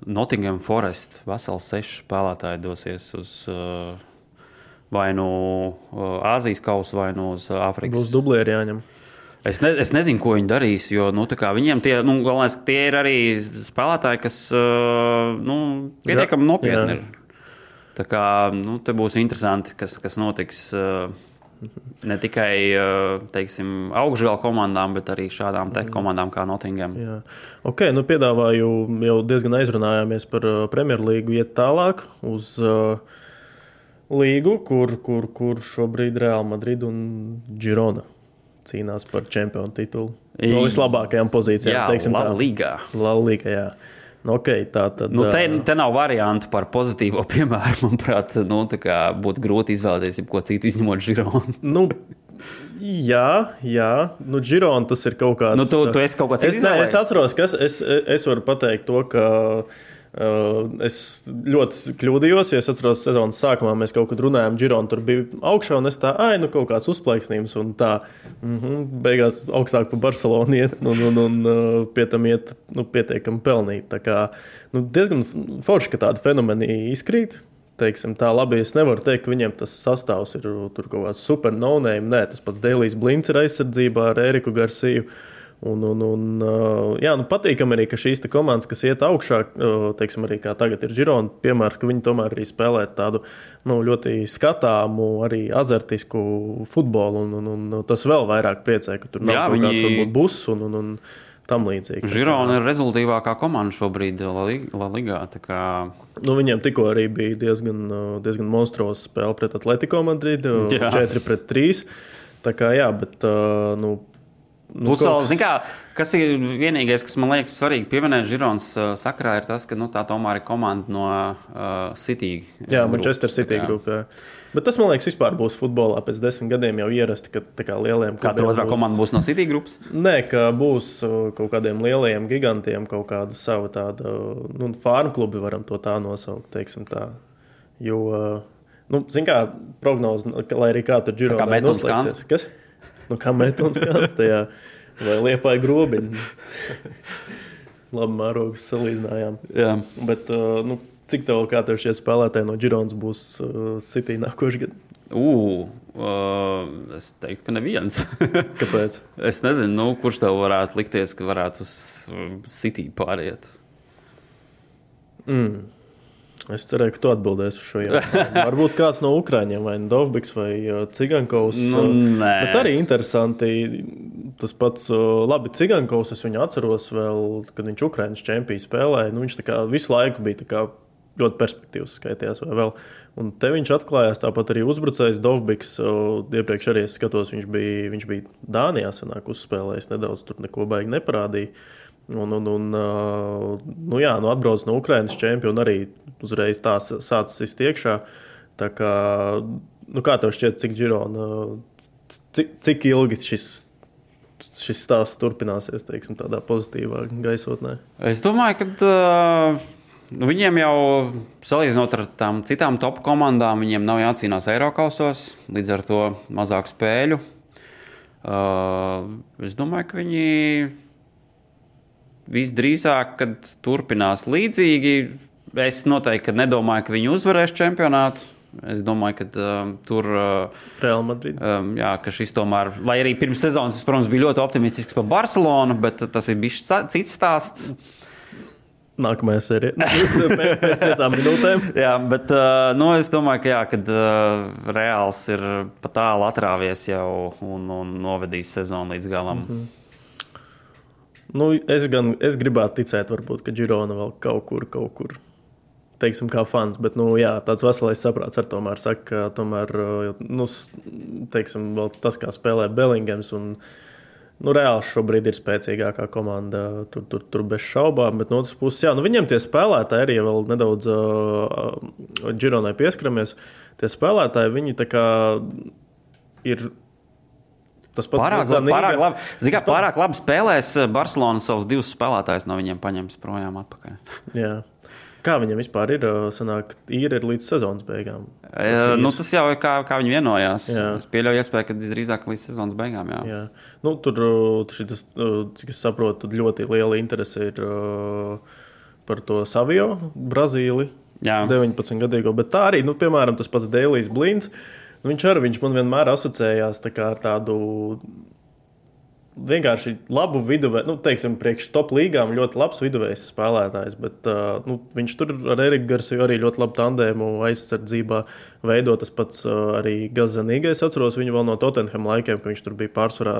Nottingham Forest vesels seši spēlētāji dosies uz uh, vai nu uh, Āzijas kausa, vai nu uz Āfrikas. Būs dublieri jāņem. Es, ne, es nezinu, ko viņi darīs, jo nu, viņiem tie, nu, galvenais, tie ir arī spēlētāji, kas nu, pietiekami nopietni jā. ir. Tā kā nu, te būs interesanti, kas, kas notiks. Uh, ne tikai teiksim, augšgala komandām, bet arī šādām tech komandām kā Nottingham. Jā. Ok, nu piedāvāju jau diezgan aizrunājāmies par Premjerlīgu, iet tālāk uz uh, līgu, kur, kur, kur šobrīd Real Madrid un Girona cīnās par čempionu titulu. No vislabākajām pozīcijām, jā, teiksim, tā līnijā. Līga, jā. Nu, okay, tā tad, nu, te, te nav variantu par pozitīvo piemēru. Manuprāt, nu, būtu grūti izvēlēties ko citu izņemot Gironu. nu, jā, jā. Nu, Girona tas ir kaut kāds. Nu, tu, tu esi kaut kāds es, ne, es atceros, kas es, es varu pateikt to, ka Uh, es ļoti kļūdījos, jo es atceros, ka sezonas sākumā mēs kaut kad runājām, Girona tur bija augšā, un es tā, ah, nu kaut kāds uzplaiksnījums, un tā, mm -hmm, beigās augstāk par Barcelonu iet, un, un, un uh, pie tam iet nu, pietiekami pelnīt. Tā kā nu, diezgan forši, ka tādi fenomeni izkrīt. Teiksim, tā labi, es nevaru teikt, ka viņiem tas sastāvs ir kaut kāds super no-name. Nē, tas pats Dēlijs Blinks ir aizsardzībā ar Eriku Garciju. Uh, Un, un, un, jā, nu patīkami arī, ka šīs komandas, kas iet augšā, teiksim, arī kā tagad ir Girona, piemērs, ka viņi tomēr arī spēlē tādu nu, ļoti skatāmu, arī azartisku futbolu. Un, un, un tas vēl vairāk priecē, ka tur nav jā, viņi... kāds varbūt bus un, un, un tam līdzīgi. Girona ir rezultātīvākā komanda šobrīd La Ligā. Kā... Nu, viņiem tikko arī bija diezgan, diezgan monstruosa spēle pret Atletico Madrid, 4 pret 3. Tā kā jā, bet nu, Nu, Plus, vēl, kā, kas ir vienīgais, kas man liekas svarīgi pieminēt Žironas uh, sakarā, ir tas, ka nu, tā tomēr ir komanda no uh, City. Jā, Manchester City grupa. Bet tas, man liekas, vispār būs futbolā pēc desmit gadiem jau ierasti, ka tā kā lieliem Katra otrā būs... komanda būs no City grupas? Nē, ka būs uh, kaut kādiem lielajiem gigantiem kaut kāda sava tāda, nu, farmu klubi varam to tā nosaukt, teiksim tā. Jo, uh, nu, zin kā, prognoze, lai arī kā tur Girona noslēgsies. Kas? Nu, kā metons kāds tajā vai liepāja grobiņu. Labi, mērogus salīdzinājām. Jā. Bet, uh, nu, cik tev, kā tev šie spēlētāji no Gironas būs uh, City nākošais gads? Uh, uh, es teiktu, ka neviens. Kāpēc? es nezinu, nu, kurš tev varētu likties, ka varētu uz City pāriet. Mm. Es cerēju, ka tu atbildēsi uz šo jautājumu. Varbūt kāds no Ukrāņiem, vai Dovbiks, vai uh, Cigankovs. Nu, nē. Bet arī interesanti. Tas pats, uh, labi, Cigankovs, es viņu atceros vēl, kad viņš Ukrāņas čempionu spēlēja. Nu, viņš visu laiku bija ļoti perspektīvs, skaitījās vēl. vēl. Un te viņš atklājās tāpat arī uzbrucējs Dovbiks. Uh, iepriekš arī es skatos, viņš bija, viņš bija Dānijā, senāk uzspēlējis nedaudz, tur neko baigi neparādīja. Un, un, un, nu jā, nu atbrauc no Ukrainas čempiona arī uzreiz tā sācis iztikt iekšā. Tā kā, nu kā tev šķiet, cik Girona, cik, cik ilgi šis, šis stāsts turpināsies, teiksim, tādā pozitīvā gaisotnē? Es domāju, ka uh, viņiem jau salīdzinot ar tām citām top komandām, viņiem nav jācīnās Eiropausos, līdz ar to mazāk spēļu. Uh, es domāju, ka viņi visdrīzāk, kad turpinās līdzīgi. Es noteikti nedomāju, ka viņi uzvarēs čempionātu. Es domāju, ka uh, tur uh, Real Madrid. Um, jā, ka šis tomēr, lai arī pirms sezonas, es, protams, biju ļoti optimistisks par Barcelonu, bet tas ir bijis cits stāsts. Nākamajā sērijā, pēc piecām minūtēm. jā, bet uh, nu, es domāju, ka, jā, kad, uh, Reāls ir pat tālu atrāvies jau un, un novedīs sezonu līdz galam. Mm -hmm. Nu, es gan es gribētu ticēt, varbūt, ka Girona vēl kaut kur, kaut kur. Teiksim, kā fans, bet nu, jā, tāds veselais saprāts ar tomēr saka, ka tomēr, nu, teiksim, tas, kā spēlē Bellingams un nu, Reāls šobrīd ir spēcīgākā komanda. Tur, tur, tur bez šaubām, bet no otras puses, jā, nu, viņiem tie spēlētāji arī vēl nedaudz uh, Gironai pieskaramies. Tie spēlētāji, viņi tā kā ir Tas pats pārāk, Zanīga. pārāk, labi, zikā, pats... pārāk labi spēlēs. Eh, Barcelona savus divus spēlētājus no viņiem paņems projām atpakaļ. Jā. Kā viņam vispār ir? ā, Sanāk, īri ir līdz sezonas beigām. E, nu, tas jau ir kā, kā viņi vienojās. Jā. Es pieļauju, iespēju, ka visdrīzāk līdz sezonas beigām. Jā. Jā. Nu, tur, šitas, cik es saprotu, tad ļoti liela interese ir par to Savio, Brazīli. Jā. 19 gadīgo, bet tā arī, nu, piemēram, tas pats Dēlijs Blīns. Nu, viņš arī viņš man vienmēr asociējās tā ar tādu vienkārši labu viduvēju, nu, teiksim, priekš top līgām ļoti labs viduvējs spēlētājs. Bet, uh, nu, viņš tur ar Eriku Garsiju arī ļoti labu tandēmu aizsardzībā veido. Tas pats uh, arī Gazanīgais atceros viņu vēl no Tottenham laikiem, ka viņš tur bija pārsvarā.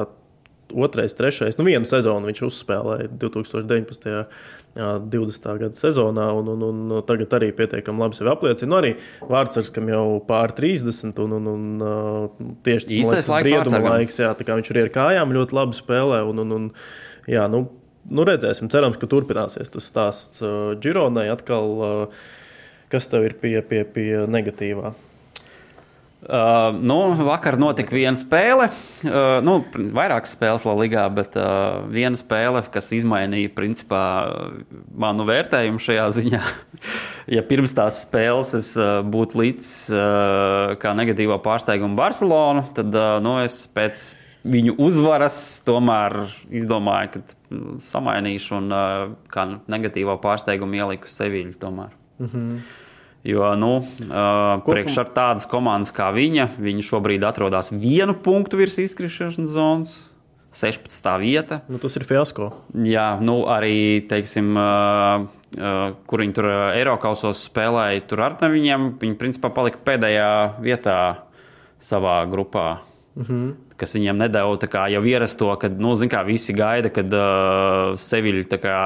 Otrais, trešais, nu, vienu sezonu viņš uzspēlēja 2019. jā, 20. gada sezonā, un, un, un tagad arī pietiekami labi sevi apliecina. Nu, arī Vārtsargs, kam jau pār 30, un, un, un tieši tas Īstais laiks brieduma laiks, jā, tā kā viņš arī ar kājām ļoti labi spēlē. Un, un, un, jā, nu, nu redzēsim, cerams, ka turpināsies tas stāsts Gironai atkal. Kas tev ir pie, pie, pie negatīvā? Uh, nu, vakar notika viena spēle, uh, nu, vairākas spēles Latvijā, bet uh, viena spēle, kas izmainīja principā, manu vērtējumu šajā ziņā. ja pirms tās spēles es uh, būtu līdz uh, kā negatīvo pārsteigumu Barcelonu, tad uh, nu, es pēc viņu uzvaras tomēr izdomāju, ka mm, samainīšu un uh, kā negatīvo pārsteigumu ieliku Seviļu. Tomēr. Mm -hmm. Jo nu, uh, priekš ar tādas komandas kā viņa, viņa šobrīd atrodas vienu punktu virs izkrišanas zonas, 16. vieta. Nu, tas ir fiasko. Jā, nu arī, teiksim, uh, uh, kur viņi tur uh, Eiropausos spēlēja, tur ar viņiem. Viņi principā palika pēdējā vietā savā grupā. Mm -hmm. Kas viņiem nedēļa tā kā jau ierasto, kad, nu, kā, visi gaida, kad uh, Seviļa kā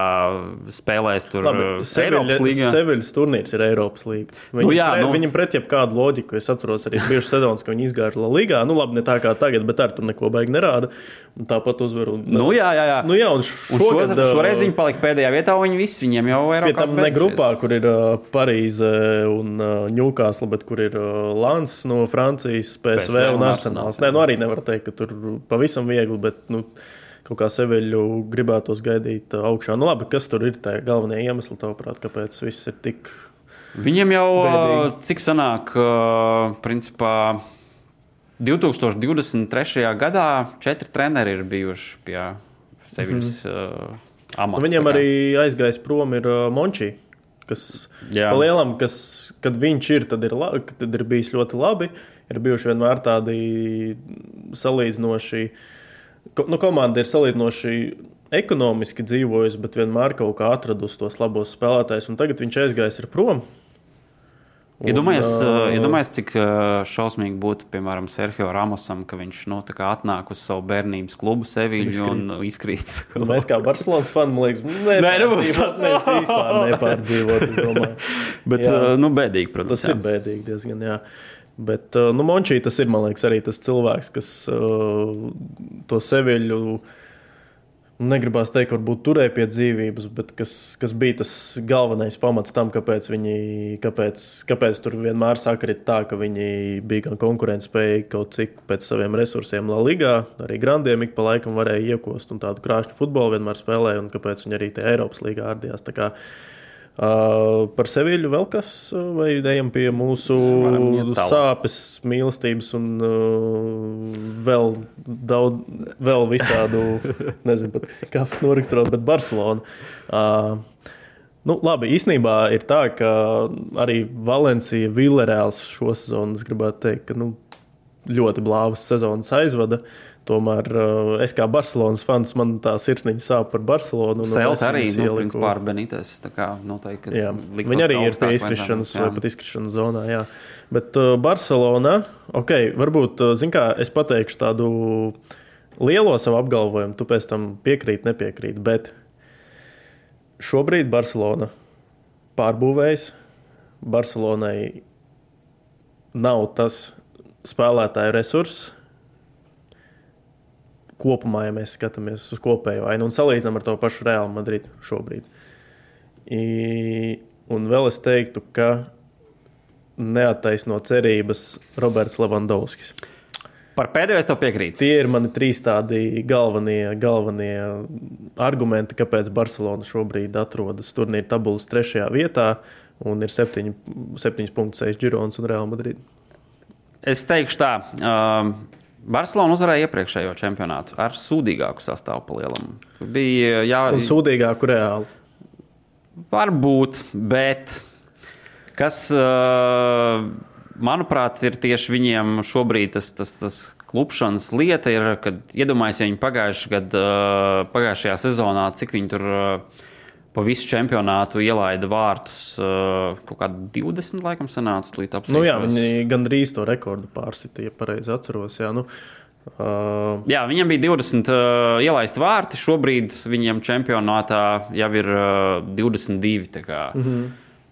spēlēs tur Labi, uh, Eiropas līgā. Seviļas turnīrs ir Eiropas līnija. Viņi, Nu jā, nu. viņam pret jebkādu loģiku. Es atceros arī bijušas sezonas, ka viņi izgāja La Ligā. Nu, labi, ne tā kā tagad, bet ar tur neko baigi nerāda. Tāpat uzvaru. Nu, jā, jā, jā. Nu, jā, un Un šo, šogad, uh, šoreiz viņi palika pēdējā vietā, un viņi visi viņiem jau ir Pie tam ne grupā, kur ir uh, Parīze un uh, Ņūkāsla, bet kur ir uh, Lans no Francijas, PSV, PSV un un. Arsenāls, Nē, nu arī nevar teikt, ka tur pavisam viegli, bet nu, kaut kā seviļu gribētos gaidīt uh, augšā. Nu, labi, kas tur ir tie galvenie iemesli, tavuprāt, kāpēc viss ir tik. Viņiem jau, Bēdīgi. uh, cik sanāk, uh, principā 2023. gadā četri treneri ir bijuši pie Seviļas mm -hmm. uh, amata. Nu, kā. arī aizgājis prom ir uh, Mončī. Kas, Jā. pa lielam, kas, kad viņš ir, tad ir, la, tad ir bijis ļoti labi. Ir bijuši vienmēr tādi salīdzinoši, nu, komanda ir salīdzinoši ekonomiski dzīvojusi, bet vienmēr kaut kā atradusi tos labos spēlētājus. Un tagad viņš aizgājis ir prom. Iedomājies, ā, uh, iedomājies, cik uh, šausmīgi būtu, piemēram, Sergio Ramosam, ka viņš nu, atnāk uz savu bērnības klubu Seviļu un uh, izkrīt. Nu, mēs kā Barcelonas fani, man liekas, Nē, nebūs nepārdzīvot, tāds. mēs vispār nepārdzīvot. Bet, Jā. uh, nu, bēdīgi, protams. Tas ir bēdīgi diezgan. Jā. Bet nu, Mončī tas ir liekas, arī tas cilvēks, kas uh, to seviļu. Negribās teikt, varbūt turēja pie dzīvības, bet kas, kas bija tas galvenais pamats tam, kāpēc viņi kāpēc, kāpēc tur vienmēr sakrit tā, ka viņi bija gan konkurētspējīgi kaut cik pēc saviem resursiem La Ligā, arī grandiem ik pa laikam varēja iekost un tādu krāšņu futbolu vienmēr spēlēja, un kāpēc viņi arī tajā Eiropas līgā ārdījās. Uh, par Seviļu vēl kas, uh, vai ejam pie mūsu sāpes, mīlestības un uh, vēl daudz, vēl visādu, nezinu, pat, kā noraksturot, bet Barcelona. Uh, Nu, labi, īstenībā ir tā, ka arī Valencija Villarēls šo sezonu, es gribētu teikt, ka nu, ļoti blāvas sezonas aizvada. Tomēr uh, es kā Barcelonas fans, man tā sirsniņa sāp par Barcelonu. un Celt arī, nu, ieliku- principā ar Benites. Tā kā noteikti. Liktos, viņi arī ir pie izkrišanas vai pat izkrišanas zonā. Jā. Bet uh, Barcelona, ok, varbūt, zin kā, es pateikšu tādu lielo savu apgalvojumu, tu pēc tam piekrīt, nepiekrīt. Bet šobrīd Barcelona pārbūvējas. Barcelonai nav tas spēlētāju resurss. Kopumā, ja mēs skatāmies uz kopējo ainu un salīdzinām ar to pašu Reālu Madridu šobrīd. I, un vēl es teiktu, ka neattaisno cerības Roberts Levandovskis. Par pēdējo es tev piekrītu. Tie ir mani trīs tādi galvenie, galvenie argumenti, kāpēc Barcelona šobrīd atrodas turnīra tabulas trešajā vietā. un ir 7,6 Gironas un Real Madrid. Es teikšu tā. Uh, Barcelona uzvarēja iepriekšējo čempionātu ar sūdīgāku sastāvu palielam. Bija jā, un sūdīgāku reāli. Varbūt, bet kas, uh, manuprāt, ir tieši viņiem šobrīd tas, tas, tas klupšanas lieta, ir, kad iedomājieties, ja viņi pagājušajā, gad, uh, pagājušajā sezonā, cik viņi tur. Uh, pa visu čempionātu ielaida vārtus. Uh, kaut kā 20, laikam, sanāca līdz apziņai. Nu, jā, viņi gandrīz to rekordu pārsitīja, ja pareizi atceros. Jā, nu, Uh, jā, viņam bija 20 uh, ielaisti vārti. Šobrīd viņam čempionātā jau ir uh, 22. Mm -hmm.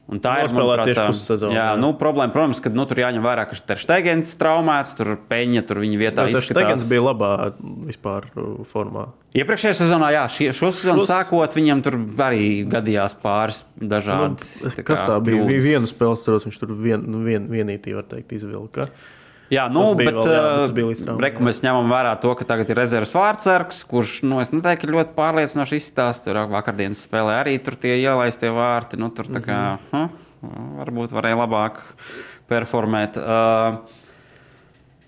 Un tā ir monēta pussezonā. Jā, jā. Nu, problēma, protams, ka nu, tur jāņem vērā, ka Terstegens traumēts, tur peņa, tur viņa vietā izskatās. Terstegens bija labā vispār uh, formā. Iepriekšējā sezonā, jā, šie, šo sezonu Šos... sākot, viņam tur arī gadījās pāris dažādi. Nu, tā kas tā bija? Bija viena spēle, viņš tur vien, nu, vien, vienītī, var teikt, izvilka. Jā, nu, bet vēl, jā, uh, reku, mēs ņemam vērā to, ka tagad ir rezerves vārdsargs, kurš, nu, es neteiktu, ļoti pārliecinoši izstāsta. Tur vakardienas spēlē arī tur tie ielaistie vārti. Nu, tur tā kā, mm -hmm. huh, varbūt varēja labāk performēt. Uh,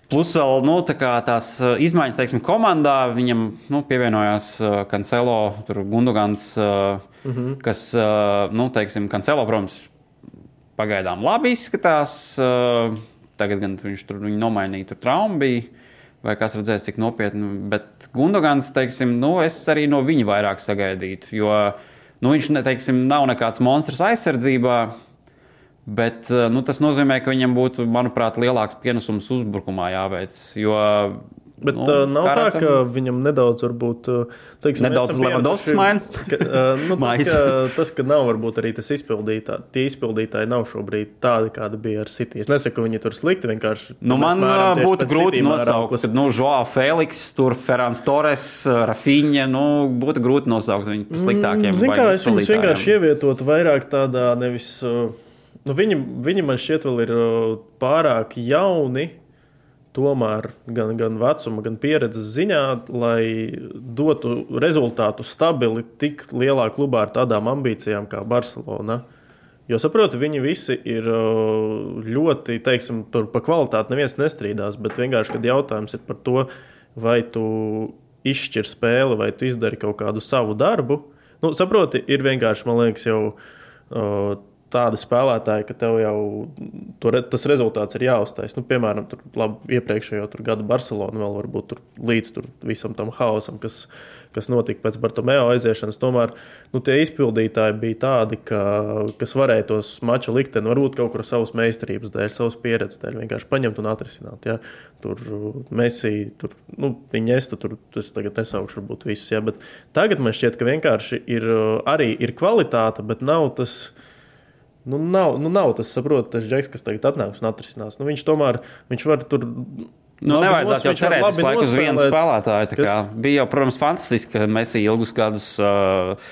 Plus vēl nu, tā tās uh, izmaiņas, teiksim, komandā. Viņam nu, pievienojās Kancelo, Gundogans, mm -hmm. kas, nu, teiksim, Kancelo, protams, pagaidām labi izskatās. Tagad gan viņš tur nomainīja, tur trauma bija. Vai kas redzēs, cik nopietni. Bet Gundogans, teiksim, nu, es arī no viņa vairāk sagaidītu. Jo nu, viņš teiksim, nav nekāds monstrs aizsardzībā. Bet nu, tas nozīmē, ka viņam būtu, manuprāt, lielāks pienesums uzbrukumā jāveic. Jo Bet nu, uh, nav tā, redzam? ka viņam nedaudz, varbūt, teiksim, nedaudz Levandovskis maina. Uh, nu, tas, ka, tas, ka nav varbūt arī tas izpildītāji, tie izpildītāji nav šobrīd tādi, kādi bija ar City. Es nesaku, ka viņi tur slikti vienkārši. Nu, man būtu grūti nosaukt, ka, nu, Joao Feliks, tur Ferāns Torres, Rafiņa, nu, būtu grūti nosaukt viņu par sliktākiem. Mm, Zin kā, es viņus vienkārši ievietotu vairāk tādā nevis. Nu, viņi, viņi man šķiet vēl ir pārāk jauni tomēr gan, gan vecuma, gan pieredzes ziņā, lai dotu rezultātu stabili tik lielā klubā ar tādām ambīcijām kā Barcelona. Jo saprotu, viņi visi ir ļoti, teiksim, tur par kvalitāti neviens nestrīdās, bet vienkārši, kad jautājums ir par to, vai tu izšķir spēli, vai tu izdari kaut kādu savu darbu, nu, saproti, ir vienkārši, man liekas, jau tādi spēlētāji, ka tev jau tur, tas rezultāts ir jāuztais. Nu, piemēram, tur, labi, iepriekšējo gadu Barcelona vēl varbūt tur, līdz tur visam tam haosam, kas, kas notika pēc Bartomeo aiziešanas. Tomēr nu, tie izpildītāji bija tādi, ka, kas varēja tos mača likteni varbūt kaut kur savas meistarības dēļ, savas pieredzes dēļ vienkārši paņemt un atrisināt. Ja? Tur Messi, tur, nu, viņa esta, tur es tagad nesaukšu varbūt visus, ja? bet tagad man šķiet, ka vienkārši ir arī ir kvalitāte, bet nav tas. Nu, nav, nu, nav tas, saprotu, tas džeks, kas tagad atnāks un atrisinās. Nu, viņš tomēr viņš var tur. Nu, labi nevajadzētu jau cerēt uz laiku uz vienu spēlētāju. Bija jau, protams, fantastiski, ka mēs ilgus gadus uh,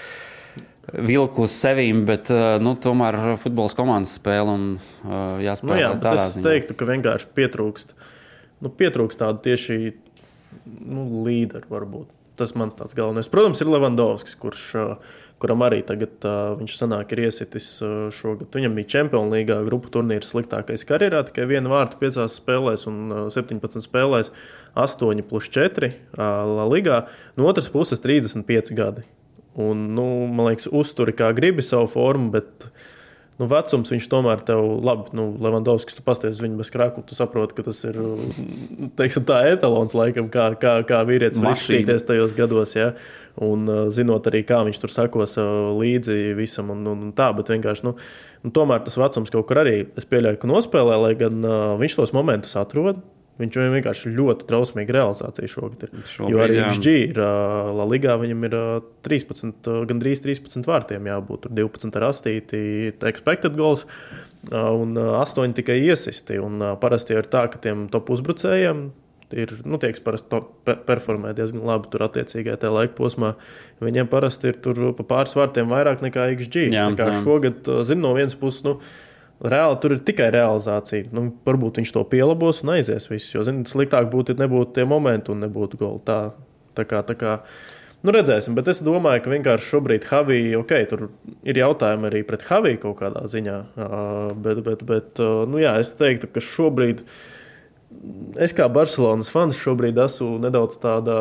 vilku uz sevīm, bet uh, nu, tomēr futbols komandas spēle un uh, jāspēlē. Nu, jā, es ziņā. teiktu, ka vienkārši pietrūkst, nu, pietrūkst tādu tieši nu, līderu varbūt. Tas mans tāds galvenais. Protams, ir Levandovskis, kurš uh, kuram arī tagad uh, viņš sanāk, ir iesitis uh, šogad. Viņam bija Champions League grupu turnīrs sliktākais karjerā, tikai viena vārta piecās spēlēs un uh, 17 spēlēs, 8 plus 4 uh, Ligā. No otras puses, 35 gadi. Un, nu, man liekas, uzturi kā gribi savu formu, bet uh, nu, vecums viņš tomēr tev labi, nu, Levandovskis, tu pasties uz viņu bez krākla, tu saproti, ka tas ir, teiksim, tā etalons laikam, kā, kā, kā vīrietis var izskatīties tajos gados, ja? un uh, zinot arī, kā viņš tur sakos uh, līdzi visam un, un, un tā, bet vienkārši, nu, nu, tomēr tas vecums kaut kur arī, es pieļauju, ka nospēlē, lai gan uh, viņš tos momentus atrod, Viņš vienkārši ļoti drausmīgi realizācija šogad ir. Šobrīd, jo arī XG ir La Ligā, viņam ir 13, gandrīz 13 vārtiem jābūt. Tur 12 ar astīti, expected goals un 8 tikai iesisti. Un parasti ir tā, ka tiem top uzbrucējiem ir, nu, tiek parasti performē diezgan labi tur attiecīgajā tajā laika posmā. Viņiem parasti ir tur pa pāris vārtiem vairāk nekā XG. Jā, tā kā šogad, zinu, no vienas puses, nu, Reāli tur ir tikai realizācija. Nu, varbūt viņš to pielabos un aizies. Viss, jo zin, sliktāk būtu, ja nebūtu tie momenti un nebūtu goli. Tā, tā kā, tā kā Nu, redzēsim, bet es domāju, ka vienkārši šobrīd Havija, ok, tur ir jautājumi arī pret Haviju kaut kādā ziņā. Uh, bet, bet, bet uh, nu, jā, es teiktu, ka šobrīd es kā Barcelonas fans šobrīd esmu nedaudz tādā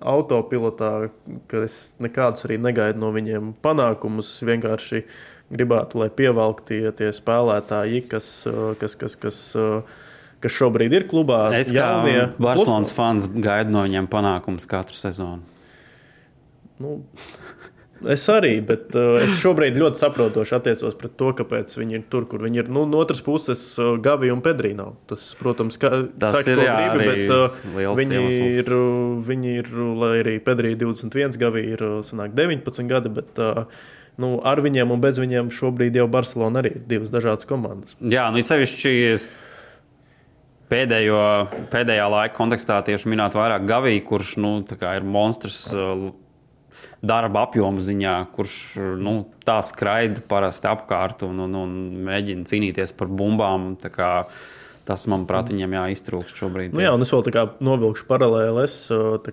autopilotā, ka es nekādus arī negaidu no viņiem panākumus. Vienkārši gribētu, lai pievelk tie, spēlētāji, kas, kas, kas, kas, kas šobrīd ir klubā. Es kā jaunie, Barcelonas plus... fans gaidu no viņiem panākumus katru sezonu. Nu, Es arī, bet uh, es šobrīd ļoti saprotoši attiecos pret to, kāpēc viņi ir tur, kur viņi ir. Nu, no otras puses, uh, Gavi un Pedrīna. Tas, protams, ka, tas saka, ir jā, gribi, bet uh, viņi, iemesls. ir, uh, viņi ir, lai arī Pedrīna 21, Gavi ir uh, sanāk, 19 gadi. Bet, uh, nu, ar viņiem un bez viņiem šobrīd jau Barcelona arī ir divas dažādas komandas. Jā, nu, cevišķi pēdējo, pēdējā laika kontekstā tieši minēt vairāk Gaviju, kurš nu, ir monstrs darba apjoma ziņā, kurš nu, tā skraida parasti apkārt un, un, un mēģina cīnīties par bumbām. Tas, manuprāt, viņam jāiztrūkst šobrīd. Nu jā, un es vēl tā kā novilkšu paralēli. Es,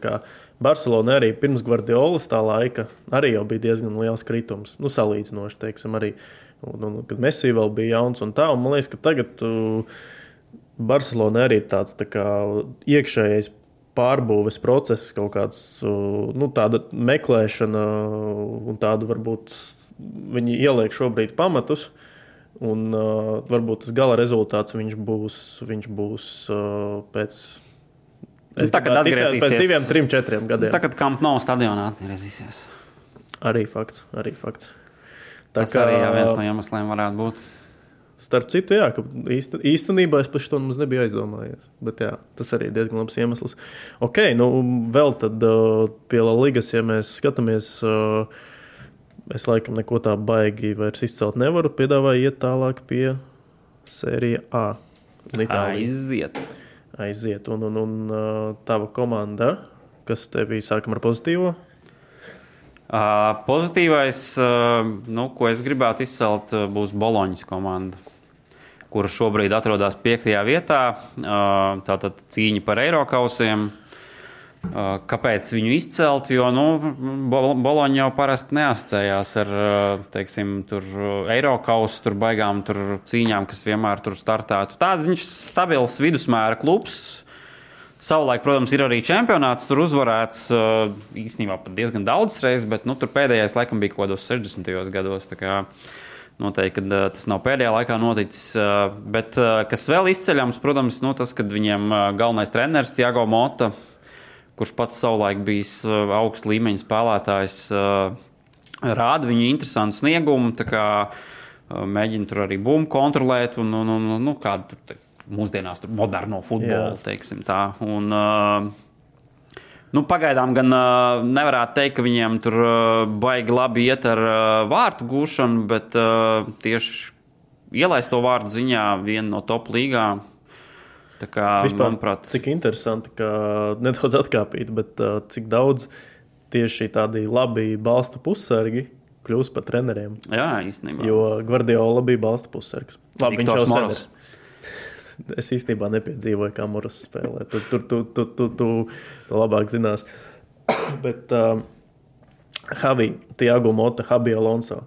kā, Barcelona arī pirms Guardiolas tā laika arī bija diezgan liels kritums. Nu, salīdzinoši, teiksim, arī. Un, un, kad Messi vēl bija jauns un tā, un man liekas, ka tagad uh, Barcelona arī ir tāds tā kā, iekšējais pārbūves process, kaut kāds nu, tāda meklēšana, un tādu varbūt viņi ieliek šobrīd pamatus. Un uh, varbūt tas gala rezultāts viņš būs, viņš būs uh, pēc. Nu, tā kā atgriezīsies pēc diviem, trim, četriem gadiem. Tagad, kad nav stadionā, atgriezīsies. Arī fakts. Arī fakts. Tā tas kā, arī jā, viens no iemesliem varētu būt. Starp citu, jā, ka īsta, īstenībā es par to nemaz nebiju aizdomājies. Bet jā, tas arī ir diezgan labs iemesls. Ok, nu vēl tad uh, pie Latvijas, ja mēs skatāmies, uh, es laikam neko tā baigi vairs izcelt nevaru. Piedāvāju iet tālāk pie sērija A. Aiziet. Aiziet. Un, un, un uh, tava komanda, kas tev bija, sākam ar pozitīvo? Uh, pozitīvais, uh, nu, ko es gribētu izcelt, uh, būs Boloņas komanda kura šobrīd atrodas piektajā vietā. Tātad cīņa par Eiropausiem. Kāpēc viņu izcelt? Jo nu, Boloņa jau parasti neasociējās ar teiksim, Eiropasu, tur baigām tur cīņām, kas vienmēr tur startētu. Tāds viņš ir stabils vidusmēra klubs. Savulaik, protams, ir arī čempionāts, tur uzvarēts īstenībā diezgan daudz reizes, bet nu, tur pēdējais laikam bija kaut kādos 60. gados. Noteikti, ka tas nav pēdējā laikā noticis. Bet kas vēl izceļams, protams, nu, tas, kad viņiem galvenais treneris Tiago Mota, kurš pats savulaik bijis augsts līmeņa spēlētājs, rāda viņu interesantu sniegumu. Mēģina tur arī bumbu kontrolēt un, un, un, un nu, kādu tur mūsdienās tur moderno futbolu, Jā. teiksim tā. Un, uh, Nu, pagaidām gan uh, nevarētu teikt, ka viņiem tur uh, baigi labi iet ar uh, vārtu gūšanu, bet uh, tieši ielaist to vārdu ziņā viena no top līgām. Kā, Vispār, manuprāt, cik interesanti, ka nedaudz atkāpīt, bet uh, cik daudz tieši tādi labi balsta pusargi kļūst par treneriem. Jā, īstenībā. Jo Gvardiola bija balsta pusargs. Labi, viņš jau ir es īstenībā nepiedzīvoju, kā Mūras spēlē. Tu, tur tu, tu, tu, tu, tu labāk zinās. Bet uh, Javi, Tiago Mota, Javi Alonso.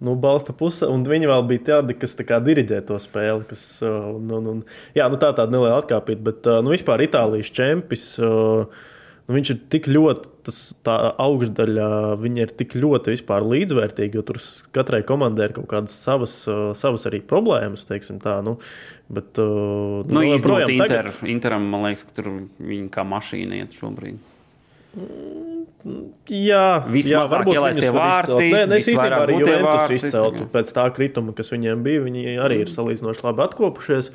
Nu, balsta puse, un viņi vēl bija tādi, kas tā diriģē to spēli. Kas, un, un, un, jā, nu, tā tāda neliela atkāpība, bet nu, vispār Itālijas čempions. Nu, viņš ir tik ļoti, tas, tā augšdaļa, viņa ir tik ļoti līdzvērtīga, jo tur katrai komandai ir kaut kādas savas, savas arī problēmas, tā. Nu, bet, nu, nu, izņemot Inter, tagad... Interam, man liekas, ka tur viņi kā mašīna iet šobrīd. Jā, jā varbūt ielaist tie vārti. Nē, es īstenībā arī Juventus izceltu pēc tā krituma, kas viņiem bija. Viņi arī ir salīdzinoši labi atkopušies.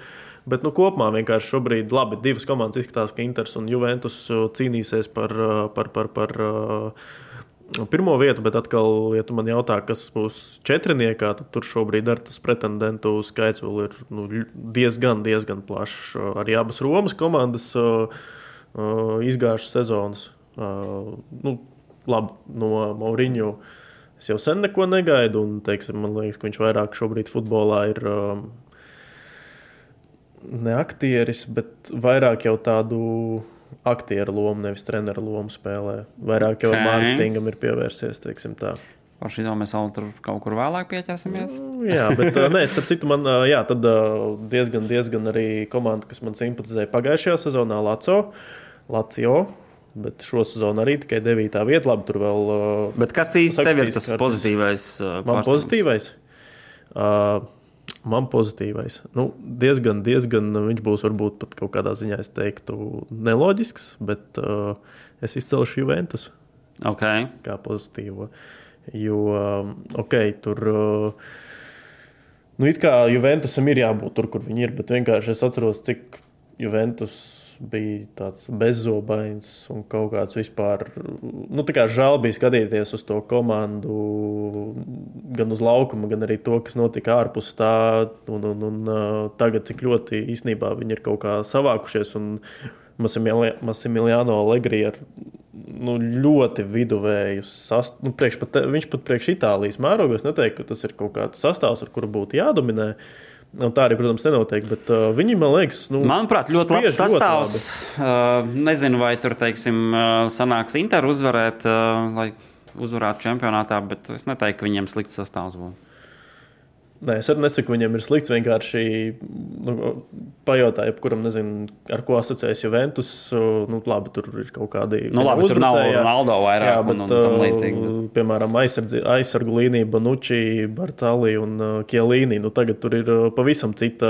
Bet nu, kopumā vienkārši šobrīd labi, divas komandas izskatās, ka Inters un Juventus uh, cīnīsies par, uh, par, par, par, par uh, pirmo vietu. Bet atkal, ja tu man jautā, kas būs četrniekā, tad tur šobrīd ar tas pretendentu skaits vēl ir nu, diezgan, diezgan plašs. Arī abas Romas komandas izgājušas sezonas. Uh, nu, labi, no Mauriņu. Es jau sen neko negaidu, un teiksim, man liekas, ka viņš vairāk šobrīd futbolā ir uh, ne aktieris, bet vairāk jau tādu aktieru lomu, nevis treneru lomu spēlē. Vairāk jau Ok. mārketingam ir pievērsies, teiksim tā. Par šo mēs vēl tur kaut kur vēlāk pieķersimies. Jā, bet nē, starp citu, man jā, tad, diezgan, diezgan arī komanda, kas man simpatizēja pagājušajā sezonā, Laco. Lacio. Bet šo sezonu arī tikai 9. vietā. Labi, tur vēl. Uh, Bet kas tev ir tas kartes. pozitīvais? uh, man pozitīvais. Uh, man pozitīvais. Nu, diezgan, diezgan viņš būs varbūt pat kaut kādā ziņā, es teiktu, neloģisks, bet uh, es izcelšu Juventus Ok. kā pozitīvo. Jo, um, ok, tur. Uh, nu, it kā Juventusam ir jābūt tur, kur viņi ir, bet vienkārši es atceros, cik Juventus bija tāds bezzobains un kaut kāds vispār. Nu, kā žēl bija skatīties uz to komandu, gan uz laukuma, gan arī to, kas notika ārpus tā. Un, un, un uh, tagad, cik ļoti īstenībā viņi ir kaut kā savākušies. Massimiliano Allegri ar nu, ļoti viduvēju sastāvu. Nu, priekš pat, viņš pat priekš Itālijas mērogos neteiktu, ka tas ir kaut kāds sastāvs, ar kuru būtu jādominē. Un tā arī, protams, nenotiek. Bet uh, viņi, man liekas, nu, Manuprāt, ļoti labs spiež ļoti sastāvs. Uh, nezinu, vai tur, teiksim, uh, sanāks Inter uzvarēt, uh, lai uzvarētu čempionātā, bet es neteiktu, ka viņiem slikts sastāvs būtu. Nē, es nesaku, viņam ir slikts. Vienkārši nu, pajautāju, kuram nezinu, ar ko asociējas Juventus. Nu, labi, tur ir kaut kādi. Nu, labi, tur nav. Ronaldo vairāk Jā, un- bet, un tam uh, līdzīgi. Piemēram, aizsardzi- aizsargu līnija, Banucci, Bartāli un Kielīni. Nu, tagad tur ir pavisam cita,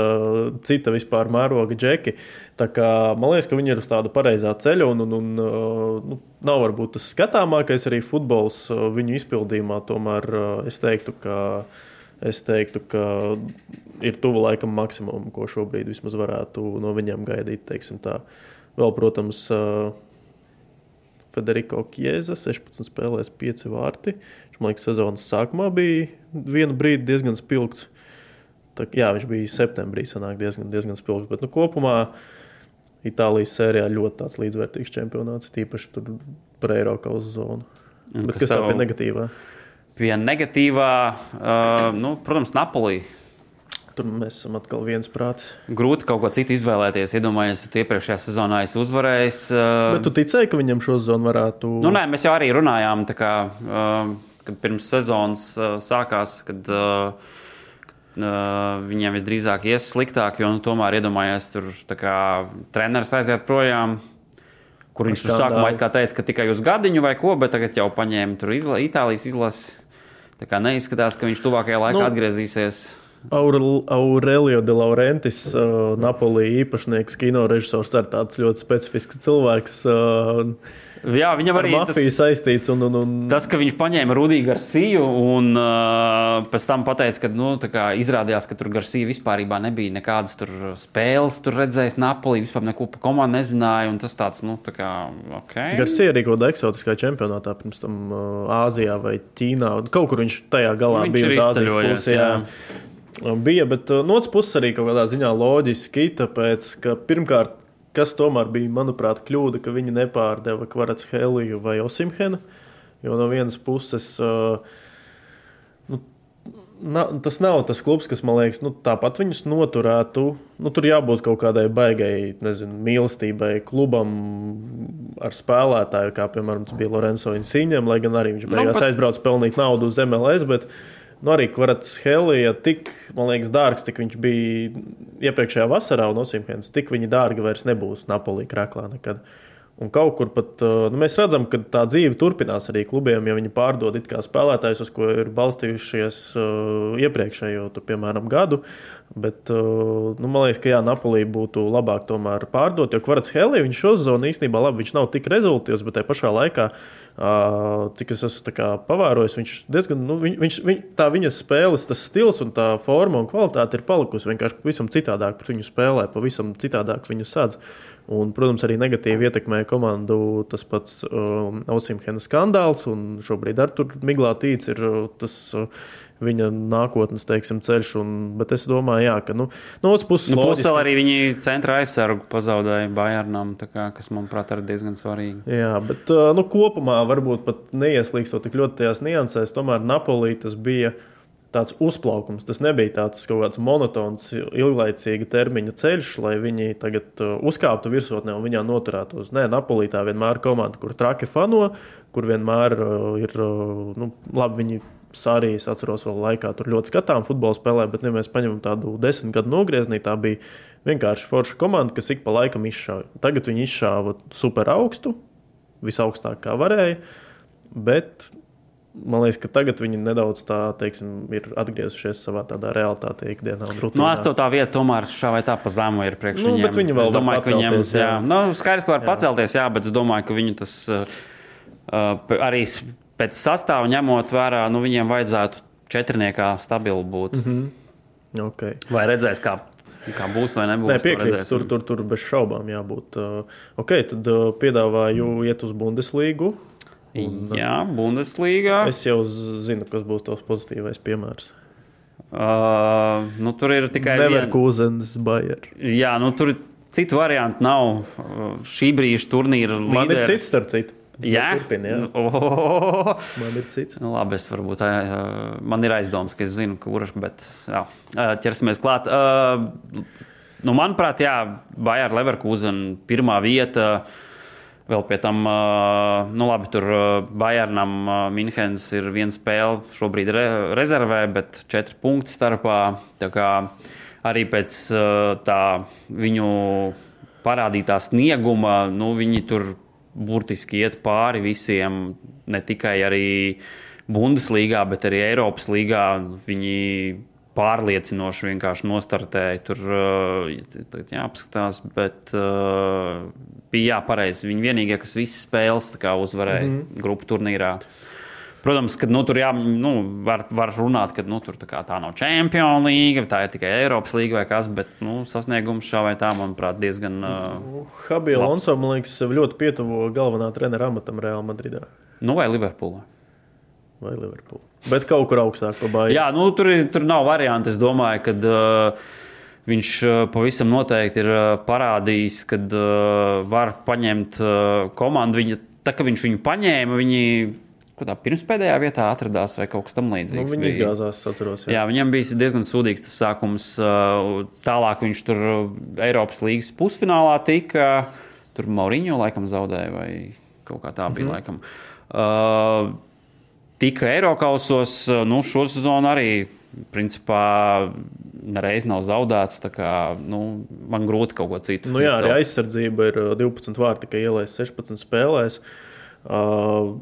cita vispār mēroga džeki. Tā kā, man liekas, ka viņi ir uz tāda pareizā ceļa. Un, un, un, nu, nav varbūt tas skatāmākais arī futbols viņu izpildījumā. Tomēr es teiktu, ka. Es teiktu, ka ir tuvu laikam maksimumam, ko šobrīd vismaz varētu no viņiem gaidīt. tā. Vēl, protams, Federico Chiesa 16 spēlēs 5 vārti. Viņš man liekas, sezonas sākumā bija vienu brīdi diezgan spilgts. Tā, jā, viņš bija septembrī, sanāk diezgan, diezgan spilgts. Bet nu, kopumā Itālijas sērijā ļoti līdzvērtīgs čempionāts, tīpaši tur par Eiropas zonu. Un Bet kas kas tā tev- bija negatīvā? Pie negatīvā, uh, nu, protams, Napolī. Tur mēs esam atkal viens prāts. Grūti kaut ko citu izvēlēties. Iedomājieties, ka iepriekšējā sezonā es uzvarēju. Uh, Bet tu ticēji, ka viņam šo zonu varētu? Nu, nē, mēs jau arī runājām, kā, uh, kad pirms sezonas uh, sākās, kad uh, uh, viņiem visdrīzāk ies sliktāk, jo nu, tomēr iedomājies, tur kā treneris aiziet projām. Kur viņš tur sākumā teica, ka tikai uz gadiņu vai ko, bet tagad jau paņēma tur izla, Itālijas izlasi. Tā kā neizskatās, ka viņš tuvākajā laikā Nu, atgriezīsies. Aurel, Aurelio de Laurentiis, uh, Napolī īpašnieks, kino režisors, ir tāds ļoti specifisks cilvēks. Uh, Jā, viņam ar arī mafiju saistīts. Un, un, un, Tas, ka viņš paņēma Rudiju Garciju un uh, pēc tam pateica, ka nu, izrādījās, ka tur Garcija vispār nebija nekādas tur spēles, tur redzējis Napoli, vispār neko par komandu nezināja. un Tas tāds, nu, tā kā, ok. Garcia arī kaut kādā eksotiskā čempionātā, pirms tam uh, Āzijā vai Ķīnā. Kaut kur viņš tajā galā Viņš bija uz Āzijas pusi. Jā. Bija, bet uh, no otras puses arī kaut kādā ziņā loģiski, tāpēc, ka pirmkārt, kas tomēr bija, manuprāt, kļūda, ka viņi nepārdeva Kvarats Heliju vai Osimhenu, jo no vienas puses. Uh, nu, Na, tas nav tas klubs, kas man liekas, nu, tāpat viņus noturētu. Nu, tur jābūt kaut kādai baigai nezinu, mīlestībai klubam ar spēlētāju, kā piemēram tas bija Lorenzo Insiņam, lai gan arī viņš beigās pat- pat... aizbrauca pelnīt naudu uz MLS. Bet, Nu, arī Kvarats Helija tik, man liekas, dārgs, cik viņš bija iepriekšējā vasarā, un Osimhens, tik viņi dārgi vairs nebūs Napolī krāklā nekad. Un kaut kur pat uh, nu, mēs redzam, ka tā dzīve turpinās arī klubiem, ja viņi pārdod it kā spēlētājus, uz ko ir balstījušies uh, iepriekšējo, tur, piemēram, gadu. Bet uh, nu, man liekas, ka jā, Napolī būtu labāk tomēr pārdot, jo Kvarts Helija viņš šo sezonu īstenībā labi, viņš nav tik rezultātīvs, bet tajā pašā laikā, uh, cik es esmu pavērojis, viņš diezgan, nu, viņ, viņš, viņ, tā viņa spēles, stils un tā forma un kvalitāte ir palikusi vienkārši pavisam citādāk, pret viņu spēlē, pavisam citādāk viņu sādz. Un, protams, arī negatīvi ietekmēja komandu tas pats um, Osimhena skandāls. un Šobrīd ar tur miglā tīts ir uh, tas uh, viņa nākotnes teiksim, ceļš. Un, bet es domāju, jā, ka nu, no otras puses, Nu, loģiski- arī viņi centra aizsargu pazaudēja Bayernam, kā, kas, manuprāt, ir diezgan svarīgi. Jā, bet nu, kopumā varbūt pat neieslīgstot tik ļoti tajās niansēs. Tomēr Napolī tas bija tāds uzplaukums. Tas nebija tāds kaut kāds monotons, ilglaicīga termiņa ceļš, lai viņi tagad uzkāptu virsotnē un viņā noturētos. Nē, Napolī tā vienmēr ir komanda, kur traki fano, kur vienmēr ir nu, labi. Viņi Sārijas atceros, vēl laikā tur ļoti skatām futbola spēlē, bet, ja mēs paņemam tādu desmit gadu nogriezienī, tā bija vienkārši forša komanda, kas ik pa laikam izšāva. Tagad viņi izšāva super augstu, visaugstāk kā varēja, bet man liekas, ka tagad viņi nedaudz tā, teiksim, ir atgriezušies savā tādā realitātē, ikdienā. No nu, astotā vieta tomēr šā vai tā pa zemu ir priekš nu, viņiem. Viņi vēl es domāju, ka viņiem jā. Jā. Nu, skaidrs, ka var jā. pacelties, jā, bet es domāju, ka viņi tas uh, arī pēc sastāvā ņemot vērā, nu, viņiem vajadzētu četrniekā stabili būt. Mm -hmm. okay. Vai redzēs, kā Kā būs vai nebūs? Nē, piekrītu. Tur, tur, tur bez šaubām jābūt. Uh, ok, tad uh, piedāvāju iet uz Bundeslīgu. Un, Jā, Bundeslīgā. Es jau zinu, kas būs tavs pozitīvais piemērs. Uh, nu, tur ir tikai Leverkusenas vien... Bayer. Jā, nu, tur citu variantu nav. Šī brīža turnīra līderi. Man ir cits, starp citu. Jā, turpin, jā. Oh. man ir cits. Nu, labi, es varbūt man ir aizdoms, ka es zinu, kurš, bet jā, ķersimies klāt. Nu, manuprāt, jā, Bayer Leverkusen pirmā vieta. Uh, Vēl pie tam, nu labi, tur Bayernam Minhenes ir viena spēle šobrīd re rezervē, bet četri punkti starpā. Tā kā arī pēc tā viņu parādītā snieguma, nu, viņi tur burtiski iet pāri visiem, ne tikai arī Bundeslīgā, bet arī Eiropas līgā. Viņi pārliecinoši vienkārši nostartēja. Tur uh, jāapskatās, bet uh, bija jāpareizi. Viņi vienīgie, kas visas spēles uzvarēja mm -hmm. grupu turnīrā. Protams, ka nu, tur jā, nu, var, var runāt, ka nu, tur tā, tā nav Champions League, tā ir tikai Eiropas līnija vai kas, bet nu, sasniegums šā vai tā, manuprāt, diezgan. Uh, Habija Alonso, man liekas, ļoti pietuvo galvenā trenera amatam Real Madridā. Nu, vai Liverpoolā? Vai Liverpoolā. Bet kaut kur augstāk par Bayern. Jā, nu, tur, tur nav variantu. Es domāju, ka uh, viņš uh, pavisam noteikti ir uh, parādījis, ka uh, var paņemt uh, komandu. Viņa, tā kā viņš viņu paņēma, viņi tā pirms pēdējā vietā atradās vai kaut kas tamlīdzīgs. Nu, viņi izgāzās, atceros. Jā. jā, viņam bija diezgan sūdīgs tas sākums. Uh, tālāk viņš tur Eiropas līnijas pusfinālā tika. Tur Mauriņo laikam zaudēja vai kaut kā tā bija. Mm -hmm. laikam. Uh, tika Eiropausos, nu, šo sezonu arī principā nereiz nav zaudēts. Kā, nu, man grūti kaut ko citu. Nu, jā, arī aizsardzība ir 12 vārti, tikai ielaists 16 spēlēs. Uh,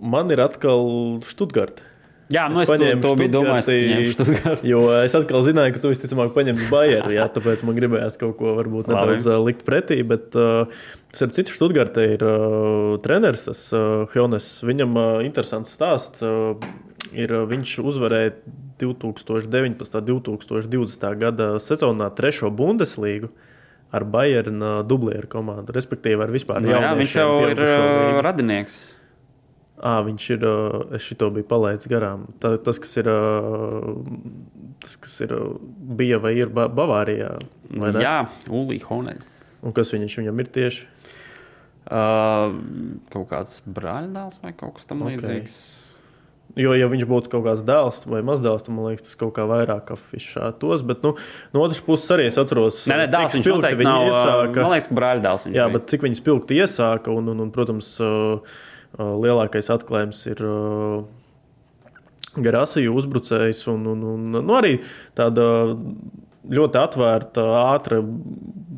man ir atkal Stuttgart. Jā, nu es, es to, to biju domājis, jo es atkal zināju, ka tu visticamāk paņemsi Bayeru, jā, tāpēc man gribējās kaut ko varbūt nedaudz Labi. likt pretī, bet uh, starp citu Študgartē ir uh, treneris, tas uh, Hjones, viņam uh, interesants stāsts, uh, ir uh, viņš uzvarēja 2019. un 2020. gada sezonā trešo Bundeslīgu ar Bayernu dublieru komandu, respektīvi ar vispār nu, jā, viņš jau ir uh, radinieks. À, viņš ir. Es šo biju palaidis garām. Tā, tas, kas ir. Tas, kas ir bija vai ir Bavārijā. Vai Jā, Ulrichs Hones. Un kas viņš viņam ir tieši? Uh, kaut kāds brāļdēls vai kaut kas tamlīdzīgs. Okay. Jo, ja viņš būtu kaut kāds dēls vai mazdēls, tad man liekas, tas kaut kā vairāk afišētos. Bet nu, no otras puses, arī es atceros, ka dēls viņš noteikti nav. Iesāka, man liekas, ka brāļdēls viņš jā, bija. bet cik viņi spilgti iesāka un, un, un protams. Uh, lielākais atklājums ir Garasija uzbrucējs un, un, un nu, arī tāda ļoti atvērta, ātra,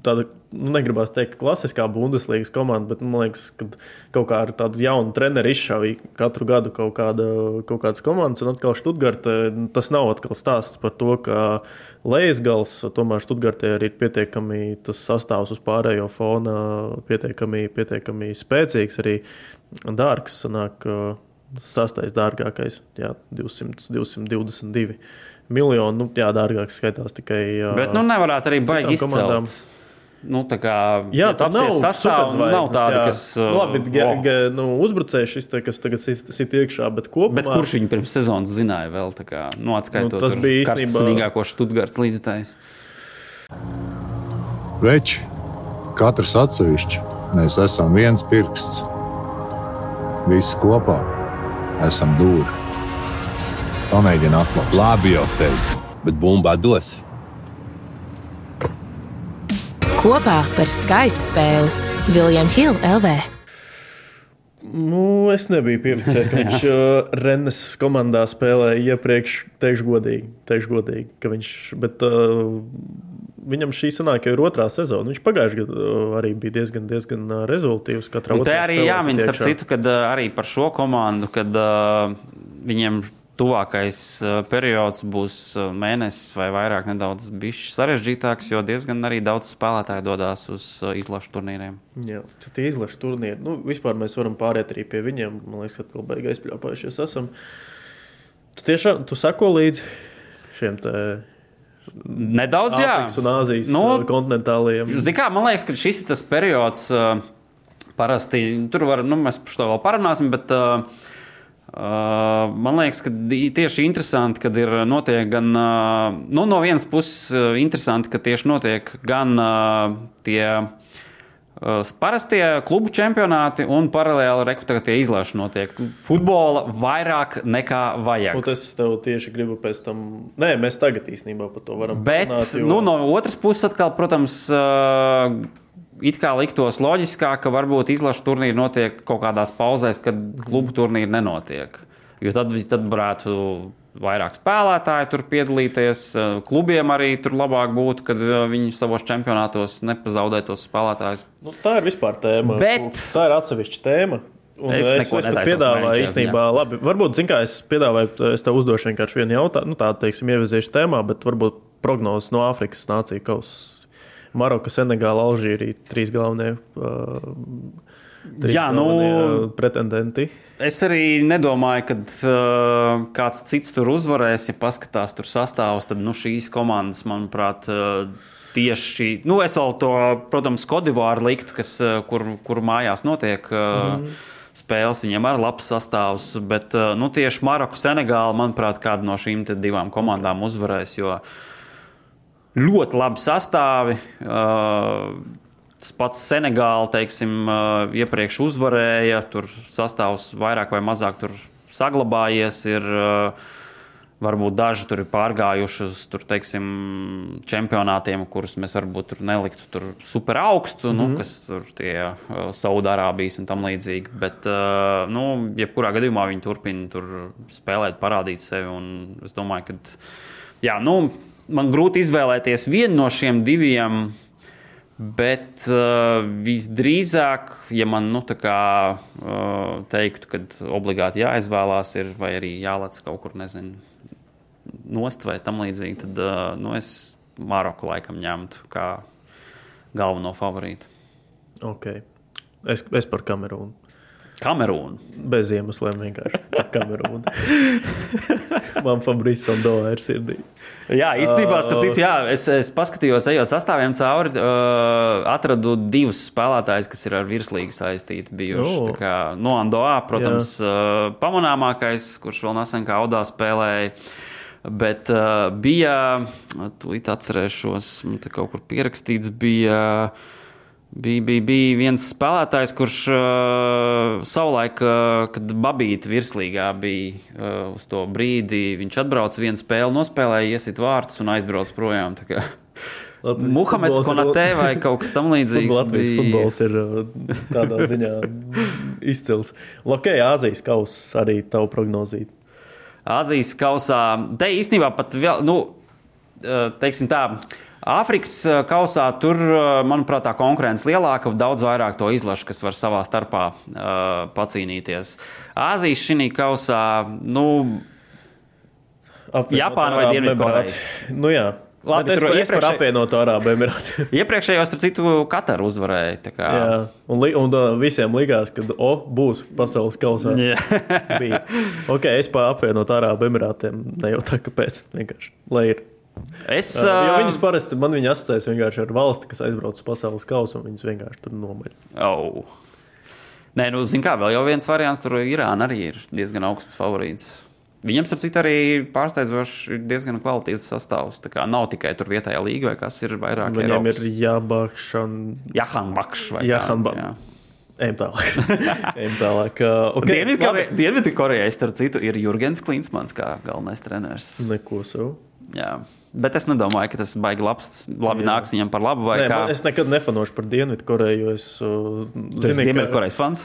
tāda, nu, negribās teikt, klasiskā Bundeslīgas komanda, bet man liekas, ka kaut kā ar tādu jaunu treneru izšāvīja katru gadu kaut, kāda, kaut kādas komandas. Un atkal Študgartē tas nav atkal stāsts par to, ka lejas gals, tomēr Študgartē arī ir pietiekami tas sastāvs uz pārējo fona, pietiekami, pietiekami spēcīgs, arī dārgs. Sanāk, Sastais dārgākais, jā, 200, 222 miljoni. Nu, jā, dārgāks skaitās tikai. Bet nu, nevarētu arī baigi izcelt. Nu, tā kā jā, tā nav sastāvs, nav tāda, jā. kas. Uh, Labi, ge, ge, nu, uzbrucējs šis, te, kas tagad sit iekšā, bet kopumā. Bet kurš viņu pirms sezonas zināja vēl? Kā, nu, atskaitot, nu, tas bija īstenībā sīgāko Študgārds līdzekļs. Veči, katrs atsevišķi, mēs esam viens pirksts. Visi kopā esam dūri. Pamēģini atklāt. Labi, jau teicu, bet bumbā dos. Kopā par skaistu spēli Viljams Hilde LV. Nu, es nebiju piefiksējis, ka viņš uh, Rennes komandā spēlēja iepriekš. Teikšu godīgi, teikšu godīgi ka viņš. Bet, uh, Viņam šī sanāk, jau ir otrā sezona. Viņš pagājušajā gadā uh, arī bija diezgan, diezgan uh, rezultāvs. Un te arī jāmin, starp citu, kad uh, arī par šo komandu, kad uh, viņiem tuvākais uh, periods būs uh, mēnesis vai vairāk, nedaudz sarežģītāks, jo diezgan arī daudz spēlētāju dodas uz uh, izlašu turnīriem. Jā, tie izlašu turnīri. Nu, vispār mēs varam pāriet arī pie viņiem. Man liekas, ka vēl beigās aizpļāpājušies esam. Tu tiešām tu sako līdzi šiem te. Nedaudz, jā. Āfrikas un Āzijas nu, kontinentālajiem. Kā, man liekas, ka šis ir tas periods, parasti tur var, nu, mēs par to vēl parunāsim, bet Uh, man liekas, ka tieši interesanti, kad ir notiek gan uh, nu, no vienas puses, uh, interesanti, ka tieši notiek gan tie parastie klubu čempionāti un paralēli rekrutētie tie izlaiši notiek. Futbola vairāk nekā vajag. Un tas tev tieši gribu pēc tam. Nē, mēs tagad īstenībā par to varam. Bet runāt, jo... nu, no otras puses, atkal, protams, it kā liktos loģiskāk, ka varbūt izlašu turnīri notiek kaut kādās pauzēs, kad klubu turnīri nenotiek. Jo tad, tad varētu vairāk spēlētāji tur piedalīties. Klubiem arī tur labāk būtu, kad viņi savos čempionātos nepazaudētos spēlētājus. Nu, tā ir vispār tēma. Bet... Tā ir atsevišķa tēma. Un es es, es piedāvāju īstenībā, labi, varbūt, zin, kā es piedāvāju, es tev uzdošu vienkārši vienu jautājumu, nu, tādu, teiksim, ievizīšu tēmā, bet varbūt prognozes no Āfrikas nācija kausa Maroka, Senegāla, Alžīrija - trīs galvenie. Uh, Trīs Jā, nu, pretendenti. Es arī nedomāju, ka uh, kāds cits tur uzvarēs. Ja paskatās tur sastāvus, tad nu, šīs komandas, manuprāt, uh, tieši. Nu, es vēl to, protams, Kodivāru liktu, kas, uh, kur, kur mājās notiek. Uh, mm. Spēles viņiem ir labs sastāvs, bet uh, nu, tieši Maroka, Senegāla, manuprāt, kāda no šīm divām komandām uzvarēs. Jo uh, ļoti labi sastāvi. Uh, tas pats Senegāla, teiksim, uh, iepriekš uzvarēja. Tur sastāvs vairāk vai mazāk saglabājies. Ir, uh, Varbūt daži tur ir pārgājuši uz tur, teiksim, čempionātiem, kurus mēs varbūt neliktu tur super augstu, mm -hmm. nu, mhm. kas tur tie uh, Saudārābijas un tam līdzīgi. Bet, nu, jebkurā gadījumā viņi turpina tur spēlēt, parādīt sevi. Es domāju, ka jā, nu, man grūti izvēlēties vienu no šiem diviem. Bet uh, visdrīzāk, ja man nu, kā, uh, teiktu, ka obligāti jāizvēlās, ir, vai arī jālec kaut kur, nezinu, nost vai tam līdzīgi, tad uh, nu, es Maroku laikam ņemtu kā galveno favorītu. Okay. Es, es par Kamerūnu. Kamerūnu. Bez iemesliem vienkārši par Kamerūnu. Man Fabrice Sando ir sirdī. Jā, īstenībā, starp citu, jā, es, es paskatījos, ejot sastāviem cauri, uh, atradu divus spēlētājus, kas ir ar virslīgu saistīti bijuši. Oh. Kā, no Andoā, protams, uh, pamanāmākais, kurš vēl nesen kā Audā spēlēja. Bet uh, bija, tūlīt atcerēšos, man te kaut kur pierakstīts, bija. Uh, Bija, bija, bija viens spēlētājs, kurš uh, savulaik, uh, kad Babīta virslīgā bija uh, uz to brīdi, viņš atbrauca vienu spēli, nospēlēja, iesit vārtus un aizbrauca projām. Muhameds Konatē vai kaut kas tamlīdzīgs. Latvijas bija... futbols ir tādā ziņā izcils. Lokē, Āzijas kausa arī tavu prognozīt. Āzijas kausā, te īstenībā pat vēl, nu, teiksim tā Āfrikas eh, kausā tur, eh, manuprāt, tā konkurence lielāka, daudz vairāk to izlašu, kas var savā starpā uh, pacīnīties. Āzijas šī kausā, nu, Apvienot Japāna vai Dienvidkoreja? Nu, jā. Labi, tur ir iepriekšē... apvienoto Arābu Emirātu. Iepriekšējos, starp citu, Kataru uzvarēja. Jā, un, li, un uh, visiem likās, ka o, būs pasaules kausā. Ok, es pa apvienoto Arābu Emirātiem nejautāju, kāpēc. Vienkārši, lai ir. Es, uh, jo viņus parasti man viņa asociēs vienkārši ar valsti, kas aizbrauc uz pasaules kausu, un viņus vienkārši tur nomaļ. Oh. Nē, nu, zināmā mērā, vēl jau viens variants, tur Irāna arī ir diezgan augsts favorīts. Viņam, starp citu, arī pārsteidzoši ir diezgan kvalitīvs sastāvs. Tā kā nav tikai tur vietējā līga, vai kas ir vairāk. Viņam Eiropas. ir jābakšana. Jahanbakš vai Jahanbakš. Jā. Ejam tālāk. Ejam tālāk. Okay, labi. Dienvidkorejai, starp citu, ir Jurgens Klinsmans kā galvenais treneris. Neko savu. Jā. Bet es nedomāju, ka tas baigi labs, labi Jā. nāks viņam par labu. Nē, kā. man, es nekad nefanošu par Dienvidkoreju, es uh, esi zinu, ka Ziemeļkorejas fans.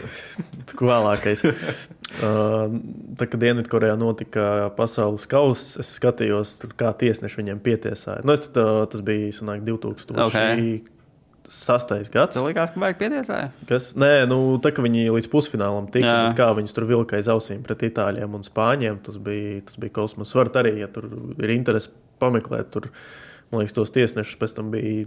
tas vēlākais. uh, tā kā Dienvidkorejā notika pasaules kausa, es skatījos, kā tiesneši viņiem pietiesāja. Nu, tad, uh, tas bija sanāk, 2006. gads. Tev likās, ka baigi pietiesāja. Kas? Nē, nu, tā kā viņi līdz pusfinālam tika, kā viņus tur vilka aiz ausīm pret itāļiem un spāņiem, tas bija, tas bija kosmos. Varat arī, ja tur ir interesi pameklēt, tur, man liekas, tos tiesnešus pēc tam bija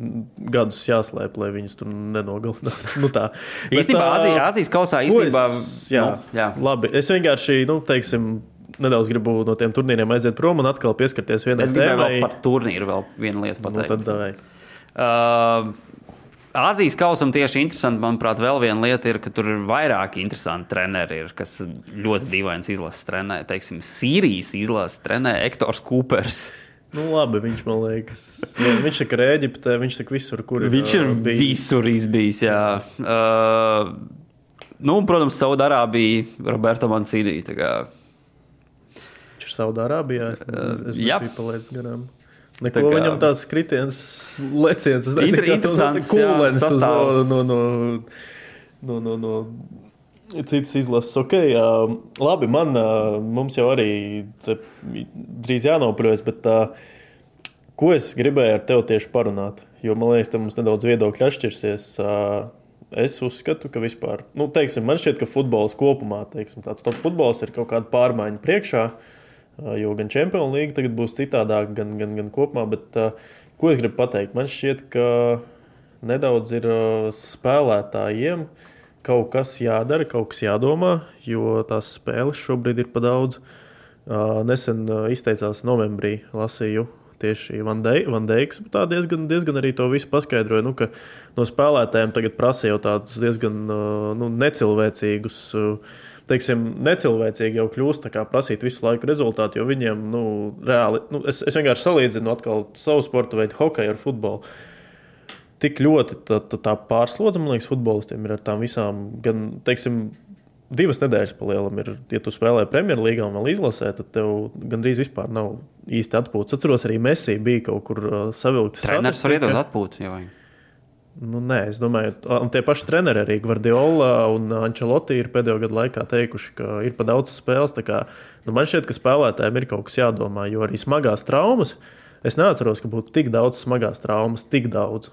gadus jāslēp, lai viņus tur nenogalinātu. nu, tā. Īstenībā ā, Azija, Azijas kausā īstenībā. Es, jā, nu, jā. labi. Es vienkārši, nu, teiksim, nedaudz gribu no tiem turnīriem aiziet prom un atkal pieskarties vienai Es gribēju tēmai. vēl par turnīru vēl vienu lietu Nu, pateikt. tad, davai. Uh, Azijas kausam tieši interesanti, manuprāt, vēl viena lieta ir, ka tur ir vairāki interesanti treneri, ir, kas ļoti dīvains izlases trenē. Teiksim, Sīrijas izlases trenē Ektors Kūpers. Nu, labi, viņš man liekas, viņš ir Eģiptē, viņš ir visur, kur ir. Viņš ir ā, bijis. visur izbijis. Jā. Uh, nu, un, protams, Saudārābija, Roberta Mancīnī. Viņš ir Saudārābijā. Jā. biju palaidis garām. Neko Tā kā... viņam tāds kritiens, leciens, tas interesants, jā, kūlens uz, sastāvs. no, no, no, no, no citas izlases. Okay, jā. labi, man, ā, mums jau arī te drīz jānoprotams, bet ā, ko es gribēju ar tevi tieši parunāt? Jo man liekas, te mums nedaudz viedokļi atšķirsies. ā, Es uzskatu, ka vispār, nu, teiksim, man šķiet, ka futbols kopumā, teiksim, tāds top futbols ir kaut kāda pārmaiņa priekšā. Uh, Jo gan Champions League tagad būs citādāk, gan, gan, gan kopumā. Bet, uh, ko es gribu pateikt? Man šķiet, ka nedaudz ir uh, spēlētājiem kaut kas jādara, kaut kas jādomā, jo tās spēles šobrīd ir pa daudz. Nesen izteicās novembrī, lasīju tieši Vandeiks, bet tā diezgan, diezgan arī to visu paskaidroja. Nu, no spēlētājiem tagad prasa jau tādus diezgan nu, necilvēcīgus. uh, Teiksim, necilvēcīgi jau kļūst prasīt visu laiku rezultātu, jo viņiem nu, reāli, nu, es, es vienkārši salīdzinu savu sporta veidu, hokeju ar futbolu. Tik ļoti tā, tā, tā pārslodze, man liekas, futbolistiem ir ar tām visām, gan, teiksim, divas nedēļas pa lielam ir, ja tu spēlē Premjerlīgā un vēl izlasē, tad tev gandrīz vispār nav īsti atpūtas. Atceros, arī Messi bija kaut kur uh, savilkts. Treneris var iedot atpūtu. Ja vajag. Nu, nē, es domāju, ka tie paši treneri, arī Gvardiola un Ančeloti, ir pēdējo gadu laikā teikuši, ka ir pa daudz spēles. Kā, nu, man šķiet, ka spēlētājiem ir kaut kas jādomā, jo arī smagās traumas. Es neatceros, ka būtu tik daudz smagās traumas, tik daudz.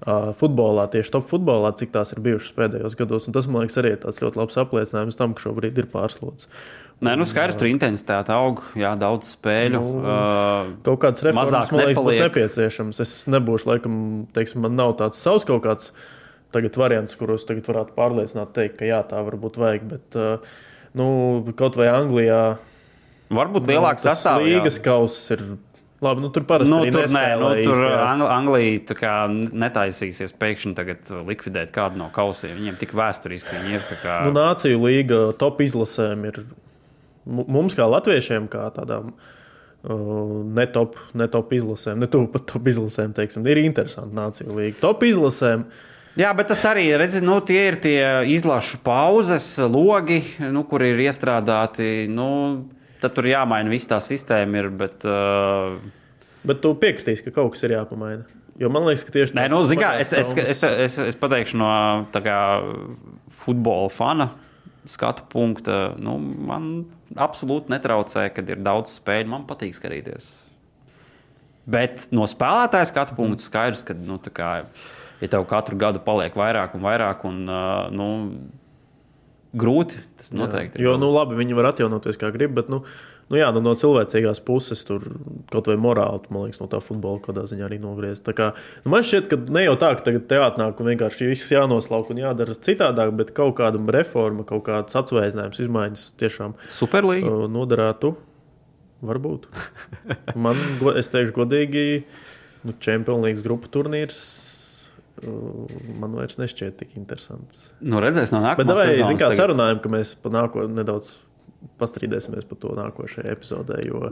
Uh, futbolā, tieši top futbolā, cik tās ir bijušas pēdējos gados. Un tas, man liekas, arī ir tāds ļoti labs apliecinājums tam, ka šobrīd ir pārslodzes. Nē, nu skaidrs, tur intensitāte aug, jā, daudz spēļu. Nu, uh, Kaut kādas reformas, man liekas, būs nepaliek. nepieciešamas. Es nebūšu, laikam, teiksim, man nav tāds savs kaut kāds tagad variants, kuros tagad varētu pārliecināt, teikt, ka jā, tā varbūt vajag. Bet, uh, nu, kaut vai Anglijā varbūt lielāks tas sastāvs. līgas kauss ir. Labi, nu, tur parasti Nu, tur nē, nu, tur. Ang Anglija tā kā netaisīsies pēkšņi tagad likvidēt kādu no kausiem. Viņiem tik vēsturiski viņi ir. Kā... Nu, Nāciju līga top izlasēm ir mums, kā latviešiem, kā tādām uh, netop, netop izlasēm, ne tuvu pat top izlasēm, teiksim, ir interesanti nāciju līga. Top izlasēm. Jā, bet tas arī redzi, nu, tie ir tie izlašu pauzes, logi, nu, kur ir iestrādāti. Nu, tad tur jāmaina viss tā sistēma. Ir, bet, uh, Bet tu piekritīsi, ka kaut kas ir jāpamaina. Jo man liekas, ka tieši Nē, tās nu, zini kā, smagās es, es, es, es, es pateikšu no tā kā, futbola fana skatu punkta. Nu, man absolūti netraucē, kad ir daudz spēļu. Man patīk skatīties. Bet no spēlētāja skatu punkta skaidrs, ka nu, kā, ja tev katru gadu paliek vairāk un vairāk, un nu, grūti tas noteikti Jo, nu, labi, viņi var atjaunoties kā grib, bet nu, nu, jā, nu, no cilvēcīgās puses tur kaut vai morāli, man liekas, no tā futbola kādā ziņā arī nogriezt. Kā, nu, man šķiet, ka ne jau tā, ka tagad te atnāk un vienkārši viss jānoslauk un jādara citādāk, bet kaut kāda reforma, kaut kāds atsveicinājums, izmaiņas tiešām Superlīga. uh, noderētu. Varbūt. Man, es teikšu, godīgi, nu, Champions League grupu turnīrs. uh, Man vairs nešķiet tik interesants. Nu, redzēs, no Bet nākamā vai, sezonas zin, kā tagad. sarunājam, ka mēs nākotnē nedaudz pastrīdēsimies par to nākošajā epizodē. Jo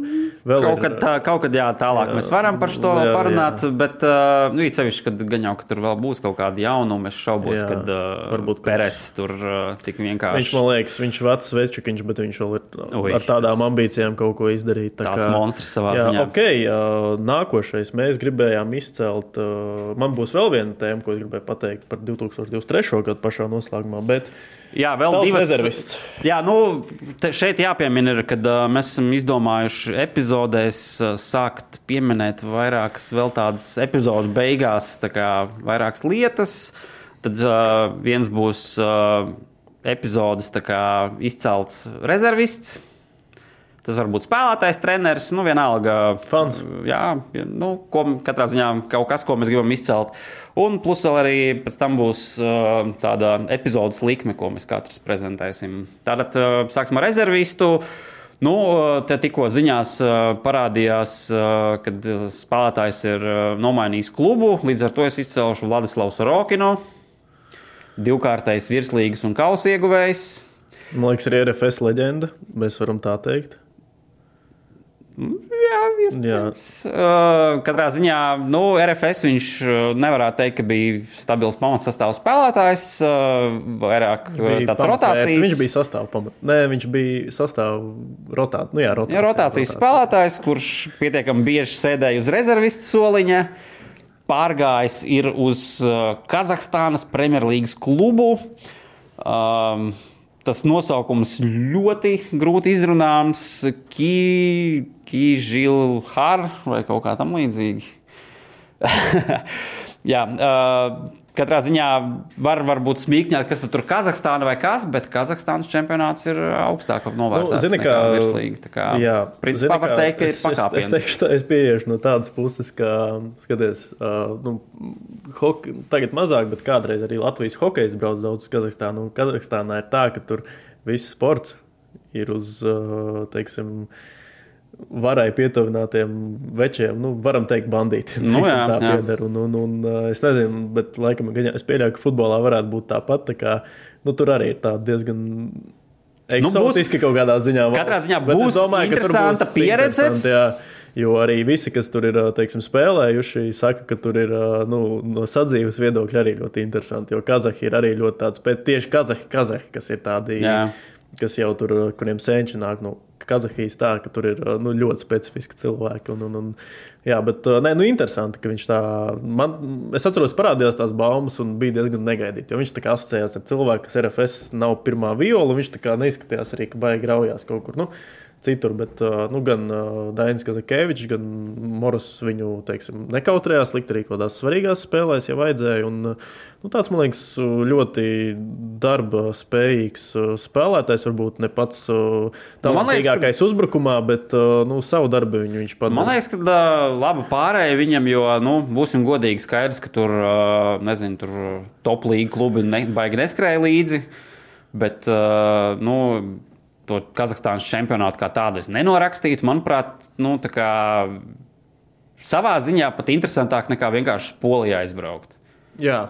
vēl Kaut ir, kad, tā, kaut kad jā, tālāk jā, mēs varam par to jā, parunāt, jā. bet, uh, nu, īpaši, kad gan jau, ka tur vēl būs kaut kādi jaunumi, es šaubos, Jā, kad uh, varbūt, Peres tur uh, tik vienkārši. Viņš man liekas, viņš ir vecs večukiņš, bet viņš vēl ir Ui, ar tādām tas- ambīcijām kaut ko izdarīt. Tā Tāds monstrs savā jā, ziņā. Ok, uh, nākošais mēs gribējām izcelt. Uh, man būs vēl viena tēma, ko es gribēju pateikt par 2023. gadu pašā noslēgumā. Bet Jā, vēl Tavs divas rezervists. Jā, nu, šeit jāpiemina, ka uh, mēs esam izdomājuši epizodēs uh, sākt pieminēt vairākas vēl tādas epizodes beigās, tā kā vairākas lietas. Tad uh, viens būs uh, epizodes kā izcelts rezervists. Tas var būt spēlētājs, treneris, nu vienalga. Fans. Jā, nu, ko, katrā ziņā kaut kas, ko mēs gribam izcelt. Un plus vēl arī pēc tam būs uh, tāda epizodes likme, ko mēs katrs prezentēsim. Tātad uh, sāksim ar rezervistu. Nu, uh, te tikko ziņās uh, parādījās, uh, kad spēlētājs ir nomainījis klubu. Līdz ar to es izcelšu Vladislavu Sorokinu, divkārtais virslīgas un kausa ieguvējs. man liekas, arī RFS leģenda. Mēs varam tā teikt. Jā, iespējams. Uh, katrā ziņā, nu, RFS viņš uh, nevarētu teikt, ka bija stabils pamatsastāvs spēlētājs, uh, vairāk uh, Bija tāds pamatē- rotācijas. Viņš bija sastāvā pamatā. Nē, viņš bija sastāvā rotācijā. Nu, jā, rotācija, Jā, rotācijas spēlētājs, kurš pietiekami bieži sēdēja uz rezervistu soliņa, pārgājis ir uz uh, Kazahstānas Premjerlīgas klubu. Um, tas nosaukums ļoti grūti izrunāms. Kīžilhar vai kaut kā tam līdzīga. Jā, uh, katrā ziņā var varbūt smīkņāt, kas tur ir Kazahstāna vai kas, bet Kazahstānas čempionāts ir augstāk novērtēts. Nu, zini, kā virslīga. Tā kā, jā, principā zini, var teikt, ka ir es, es, es pakāpiens. teikšu, tā, es pieiešu no tādas puses, ka, skaties, uh, nu, hoki, tagad mazāk, bet kādreiz arī Latvijas hokejs brauc daudz uz Kazahstānu. Un Kazahstānā ir tā, ka tur viss sports ir uz, uh, teiksim, varai pietuvinātiem večiem, nu, varam teikt, bandītiem. Nu, jā, tā jā. pieder. Un, un, un, uh, es nezinu, bet laikam, es pieļauju, ka futbolā varētu būt tāpat. Tā kā, nu, tur arī ir diezgan. Nu, būs- Eksotiski kaut kādā ziņā. Katrā ziņā būs domāju, interesanta būs pieredze. interesanti, Jā. Jo arī visi, kas tur ir teiksim, spēlējuši, saka, ka tur ir nu, no sadzīves viedokļa arī ļoti interesanti. Jo Kazahi ir arī ļoti tāds, bet tieši Kazahi, Kazahi kas ir tādi, Jā. kas jau tur, kuriem senči nāk no Kazahijas, tā ka tur ir nu, ļoti specifiski cilvēki. Un, un, un, jā, bet nē, nu, interesanti, ka viņš tā, man, es atceros, parādījās tās baumas un bija diezgan negaidīti. Viņš tā kā asociējās ar cilvēku, kas RFS nav pirmā viola, un viņš tā kā neizskatījās arī, ka baigi graujās kaut kur. Nu, citur, bet nu, gan Dainis Kazakēvičs, gan Moros viņu teiksim, nekautrējās likt arī kaut kādās svarīgās spēlēs, ja vajadzēja. Un, nu, tāds, man liekas, ļoti darba spējīgs spēlētājs, varbūt ne pats Nu, talantīgākais uzbrukumā, bet nu, savu darbu viņu viņš padara. Man liekas, ka laba pārējai viņam, jo, nu, būsim godīgi, skaidrs, ka tur, nezinu, tur top līnija klubi ne, baigi neskrēja līdzi. Bet, nu, to Kazahstānas čempionātu kā tādu es nenorakstītu. Manuprāt, nu, kā savā ziņā pat interesantāk nekā vienkārši Polijā aizbraukt. Jā.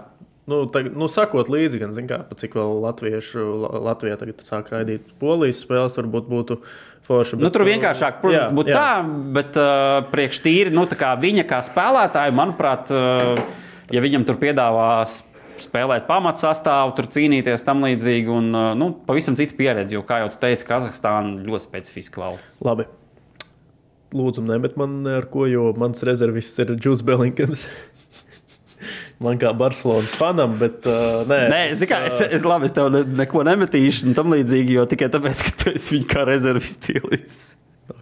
Nu, tagad, nu, sakot līdzi, gan kā, cik vēl latviešu, La- Latvijā tagad sāk raidīt polijas spēles, varbūt būtu forši. Nu, tur vienkāršāk, protams, būtu tā, bet uh, priekš tīri nu, tā kā viņa kā spēlētāja, manuprāt, uh, ja viņam tur piedāvās spēlēt pamatsastāvu, tur cīnīties tam līdzīgi, un uh, nu, pavisam cita pieredze, jo, kā jau tu teici, Kazahstāna ļoti specifiska valsts. Labi. Lūdzu, nemet man ar ko, jo mans rezervists ir Džūs Bellinkams. man kā Barcelonas fanam, bet uh, nē, Nē, es, kā, es, es, labi, es tev ne, neko nemetīšu, un tam līdzīgi, jo tikai tāpēc, ka tu esi viņa kā rezervists ielicis.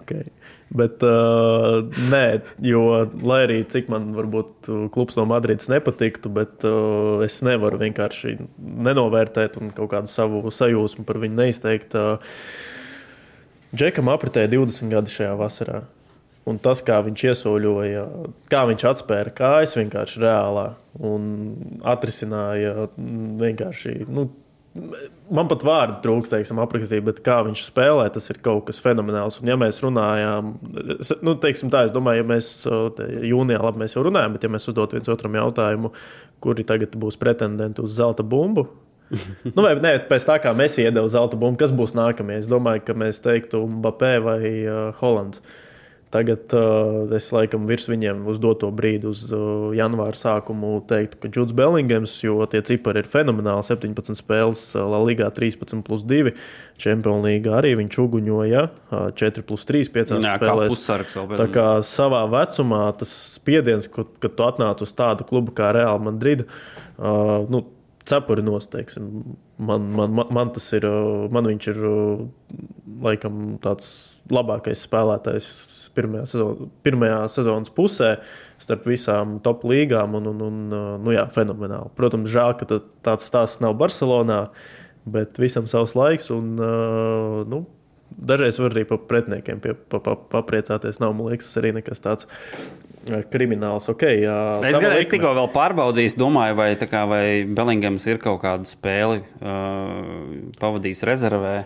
Okay. Bet, uh, nē, jo, lai arī cik man varbūt klubs no Madrides nepatiktu, bet uh, es nevaru vienkārši nenovērtēt un kaut kādu savu sajūsmu par viņu neizteikt. Uh, Džekam apritēja 20 gadi šajā vasarā. Un tas, kā viņš iesauļoja, kā viņš atspēra kājas vienkārši reālā un atrisināja vienkārši. Nu, Man pat vārdu trūkst, teiksim, aprakstīt, bet kā viņš spēlē, tas ir kaut kas fenomenāls. Un, ja mēs runājām, nu, teiksim, tā, es domāju, ja mēs uh, jūnijā, labi, mēs jau runājam, bet ja mēs uzdot viens otram jautājumu, kuri tagad būs pretendenti uz zelta bumbu, nu, vai ne, pēc tā kā mēs iedevām zelta bumbu, kas būs nākamie? Es domāju, ka mēs teiktu Mbappé vai uh, Holands. Tagad uh, es laikam virs viņiem uz doto brīdi, uz uh, janvāra sākumu, teiktu, ka Džuds Bellingams, jo tie cipari ir fenomenāli. 17 spēles, uh, La Ligā 13 plus 2, Champions League arī viņš uguņoja uh, 4 plus 3 5 Jā, kā spēlēs. vēl. Tā kā savā vecumā tas spiediens, kad, kad tu atnāc uz tādu klubu kā Real Madrid, uh, nu, cepuri nosteiksim. Man, man, man, man tas ir, man viņš ir laikam tāds labākais spēlētājs pirmajā, sezon, pirmajā sezonas pusē starp visām top līgām. Un, un, un, uh, nu, jā, fenomenāli. Protams, žēl, ka tā- tāds stāsts nav Barcelonā, bet visam savs laiks. Un, uh, nu, dažreiz var arī par pretiniekiem pie, pa, pa, papriecāties. Nav, man liekas, tas arī nekas tāds uh, krimināls. Okay, jā, Es, gan, es tikko vēl pārbaudīju, domāju, vai, tā kā, vai Bellingams ir kaut kādu spēli uh, pavadījis rezervē,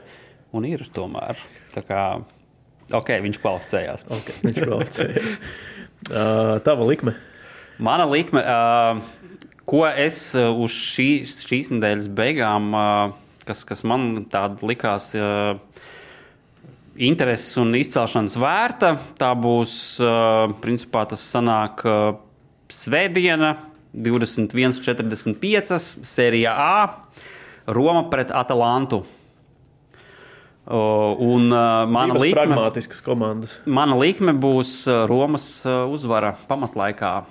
un ir tomēr. Tā kā, ok, viņš kvalificējās. Okay, viņš kvalificējas. Uh, tava likme. Mana likme, uh, ko es uh, uz šī, šīs nedēļas beigām, uh, kas, kas man tāda likās. Uh, Intereses un izcelšanas vērta. Tā būs, uh, principā, tas sanāk uh, Svētdiena, 21.45. sērijā A, Roma pret Atalantu. Un mana Divas likme, pragmātiskas komandas. mana likme būs Romas uzvara pamatlaikā.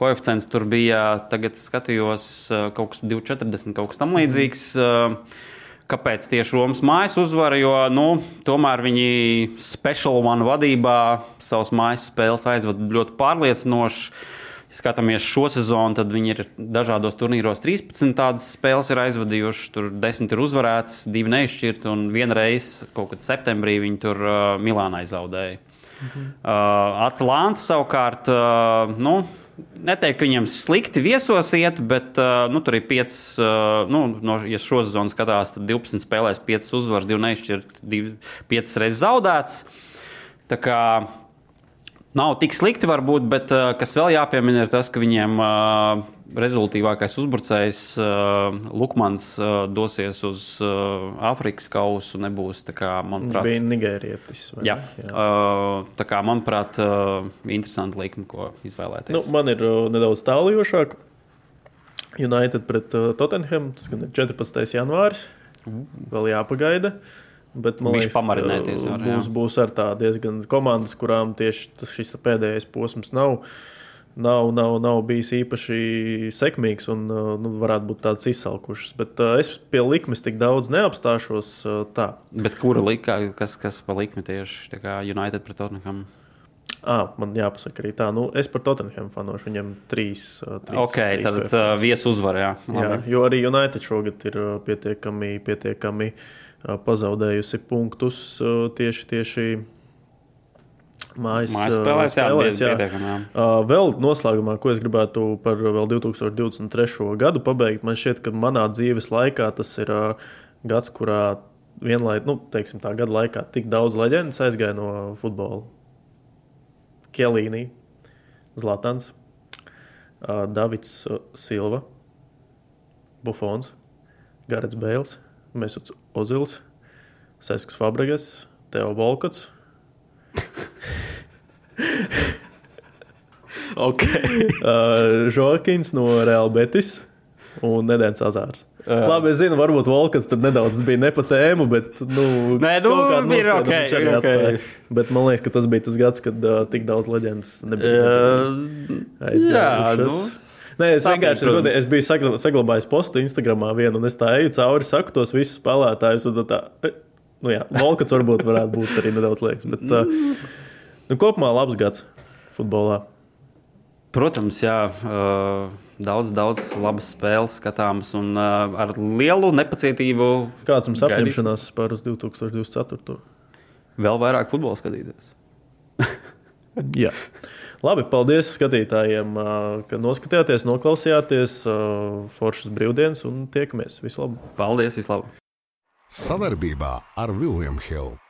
Koeficients tur bija, tagad skatījos, kaut kas 2,40, kaut kas tam līdzīgs. Uh, Kāpēc tieši Romas mājas uzvara? Jo nu, tomēr viņi special one vadībā savas mājas spēles aizvada ļoti pārliecinoši. Ja skatāmies šo sezonu, tad viņi ir dažādos turnīros 13 tādas spēles aizvadījuši. Tur 10 ir uzvarētas, 2 neizšķirti un vienreiz kaut kad septembrī viņi tur uh, Milānai zaudēja. Mhm. Uh, Atlanta savukārt, uh, nu, neteiktu, ka viņiem slikti viesos iet, bet uh, nu, tur ir 5, uh, nu, no, ja šo sezonu skatās, tad 12 spēlēs 5 uzvaras, 2 neizšķirti, 5 reizes zaudēts. Tā kā nav tik slikti, varbūt, bet uh, kas vēl jāpiemina, ir tas, ka viņiem uh, rezultātīvākais uzbrucējs uh, Lukmans uh, dosies uz uh, Āfrikas kausu. Nebūs, tā kā, Viņš manuprāt, bija Nigērietis. Jā? Jā. uh, tā kā manuprāt, uh, interesanti likme, ko izvēlēties. Nu, man ir uh, nedaudz tālājošāk. United pret uh, Tottenham. Tas gan ir 14. janvāris. Vēl jāpagaida. Bet man liekas, ka pamarinēties var, jā. būs, būs ar tā diezgan komandas, kurām tieši šis pēdējais posms nav. Nav, nav, nav bijis īpaši sekmīgs un uh, nu, varētu būt tāds izsalkušs. Bet uh, es pie likmes tik daudz neapstāšos. Uh, tā. Bet kura lika, kas, kas pa likmi tieši United pret Tottenham? À, man jāpasaka arī tā, nu, es par Tottenham fanošu. Viņam trīs. Uh, trīs Ok, trīs tad uh, viesu uzvarā. Jā, jo arī United šogad ir uh, pietiekami, pietiekami uh, pazaudējusi punktus tieši, tieši mājas, Mājas spēlēs, jā, spēlēs, jā. Uh, Vēl noslēgumā, ko es gribētu par vēl 2023. gadu pabeigt, man šķiet, ka manā dzīves laikā tas ir gads, kurā vienlaicīgi, nu, teiksim, tā gada laikā tik daudz leģendas aizgāja no futbola. Kelīnī, Zlatans, Davids Silva, Bufons, Garets Bēls, Mesuts Ozils, Sesks Fabregas, Teo Volkots. Okay. Uh, Žokins no Real Betis un Nedēļas Azārs. Jā. Labi, es zinu, varbūt Volkats tur nedaudz bija ne pa tēmu, bet. Nu, Nē, nu, ir ok, ir ok. atstāja. Bet man liekas, ka tas bija tas gads, kad uh, tik daudz leģendas nebija. Uh, jā, nu, Nē, es Sapīt, vienkārši es, protams. godīgi, es biju sagla- saglabājis postu Instagramā vienu, un es tā eju cauri, saku tos visus spēlētājus. Tā, e, nu jā, Volkats varbūt varētu būt arī nedaudz liekas. Bet, nu, kopumā labs gads futbolā. Protams, jā, daudz, daudz labas spēles skatāmas un ar lielu nepacietību. Kāds mums apņemšanās par uz 2024. Vēl vairāk futbola skatīties. Jā. Labi, paldies skatītājiem, ka noskatījāties, noklausījāties. Foršas brīvdienas un tiekamies. Vislabāk! Paldies, vislabāk! Savarbībā ar Vilniņu Hildu.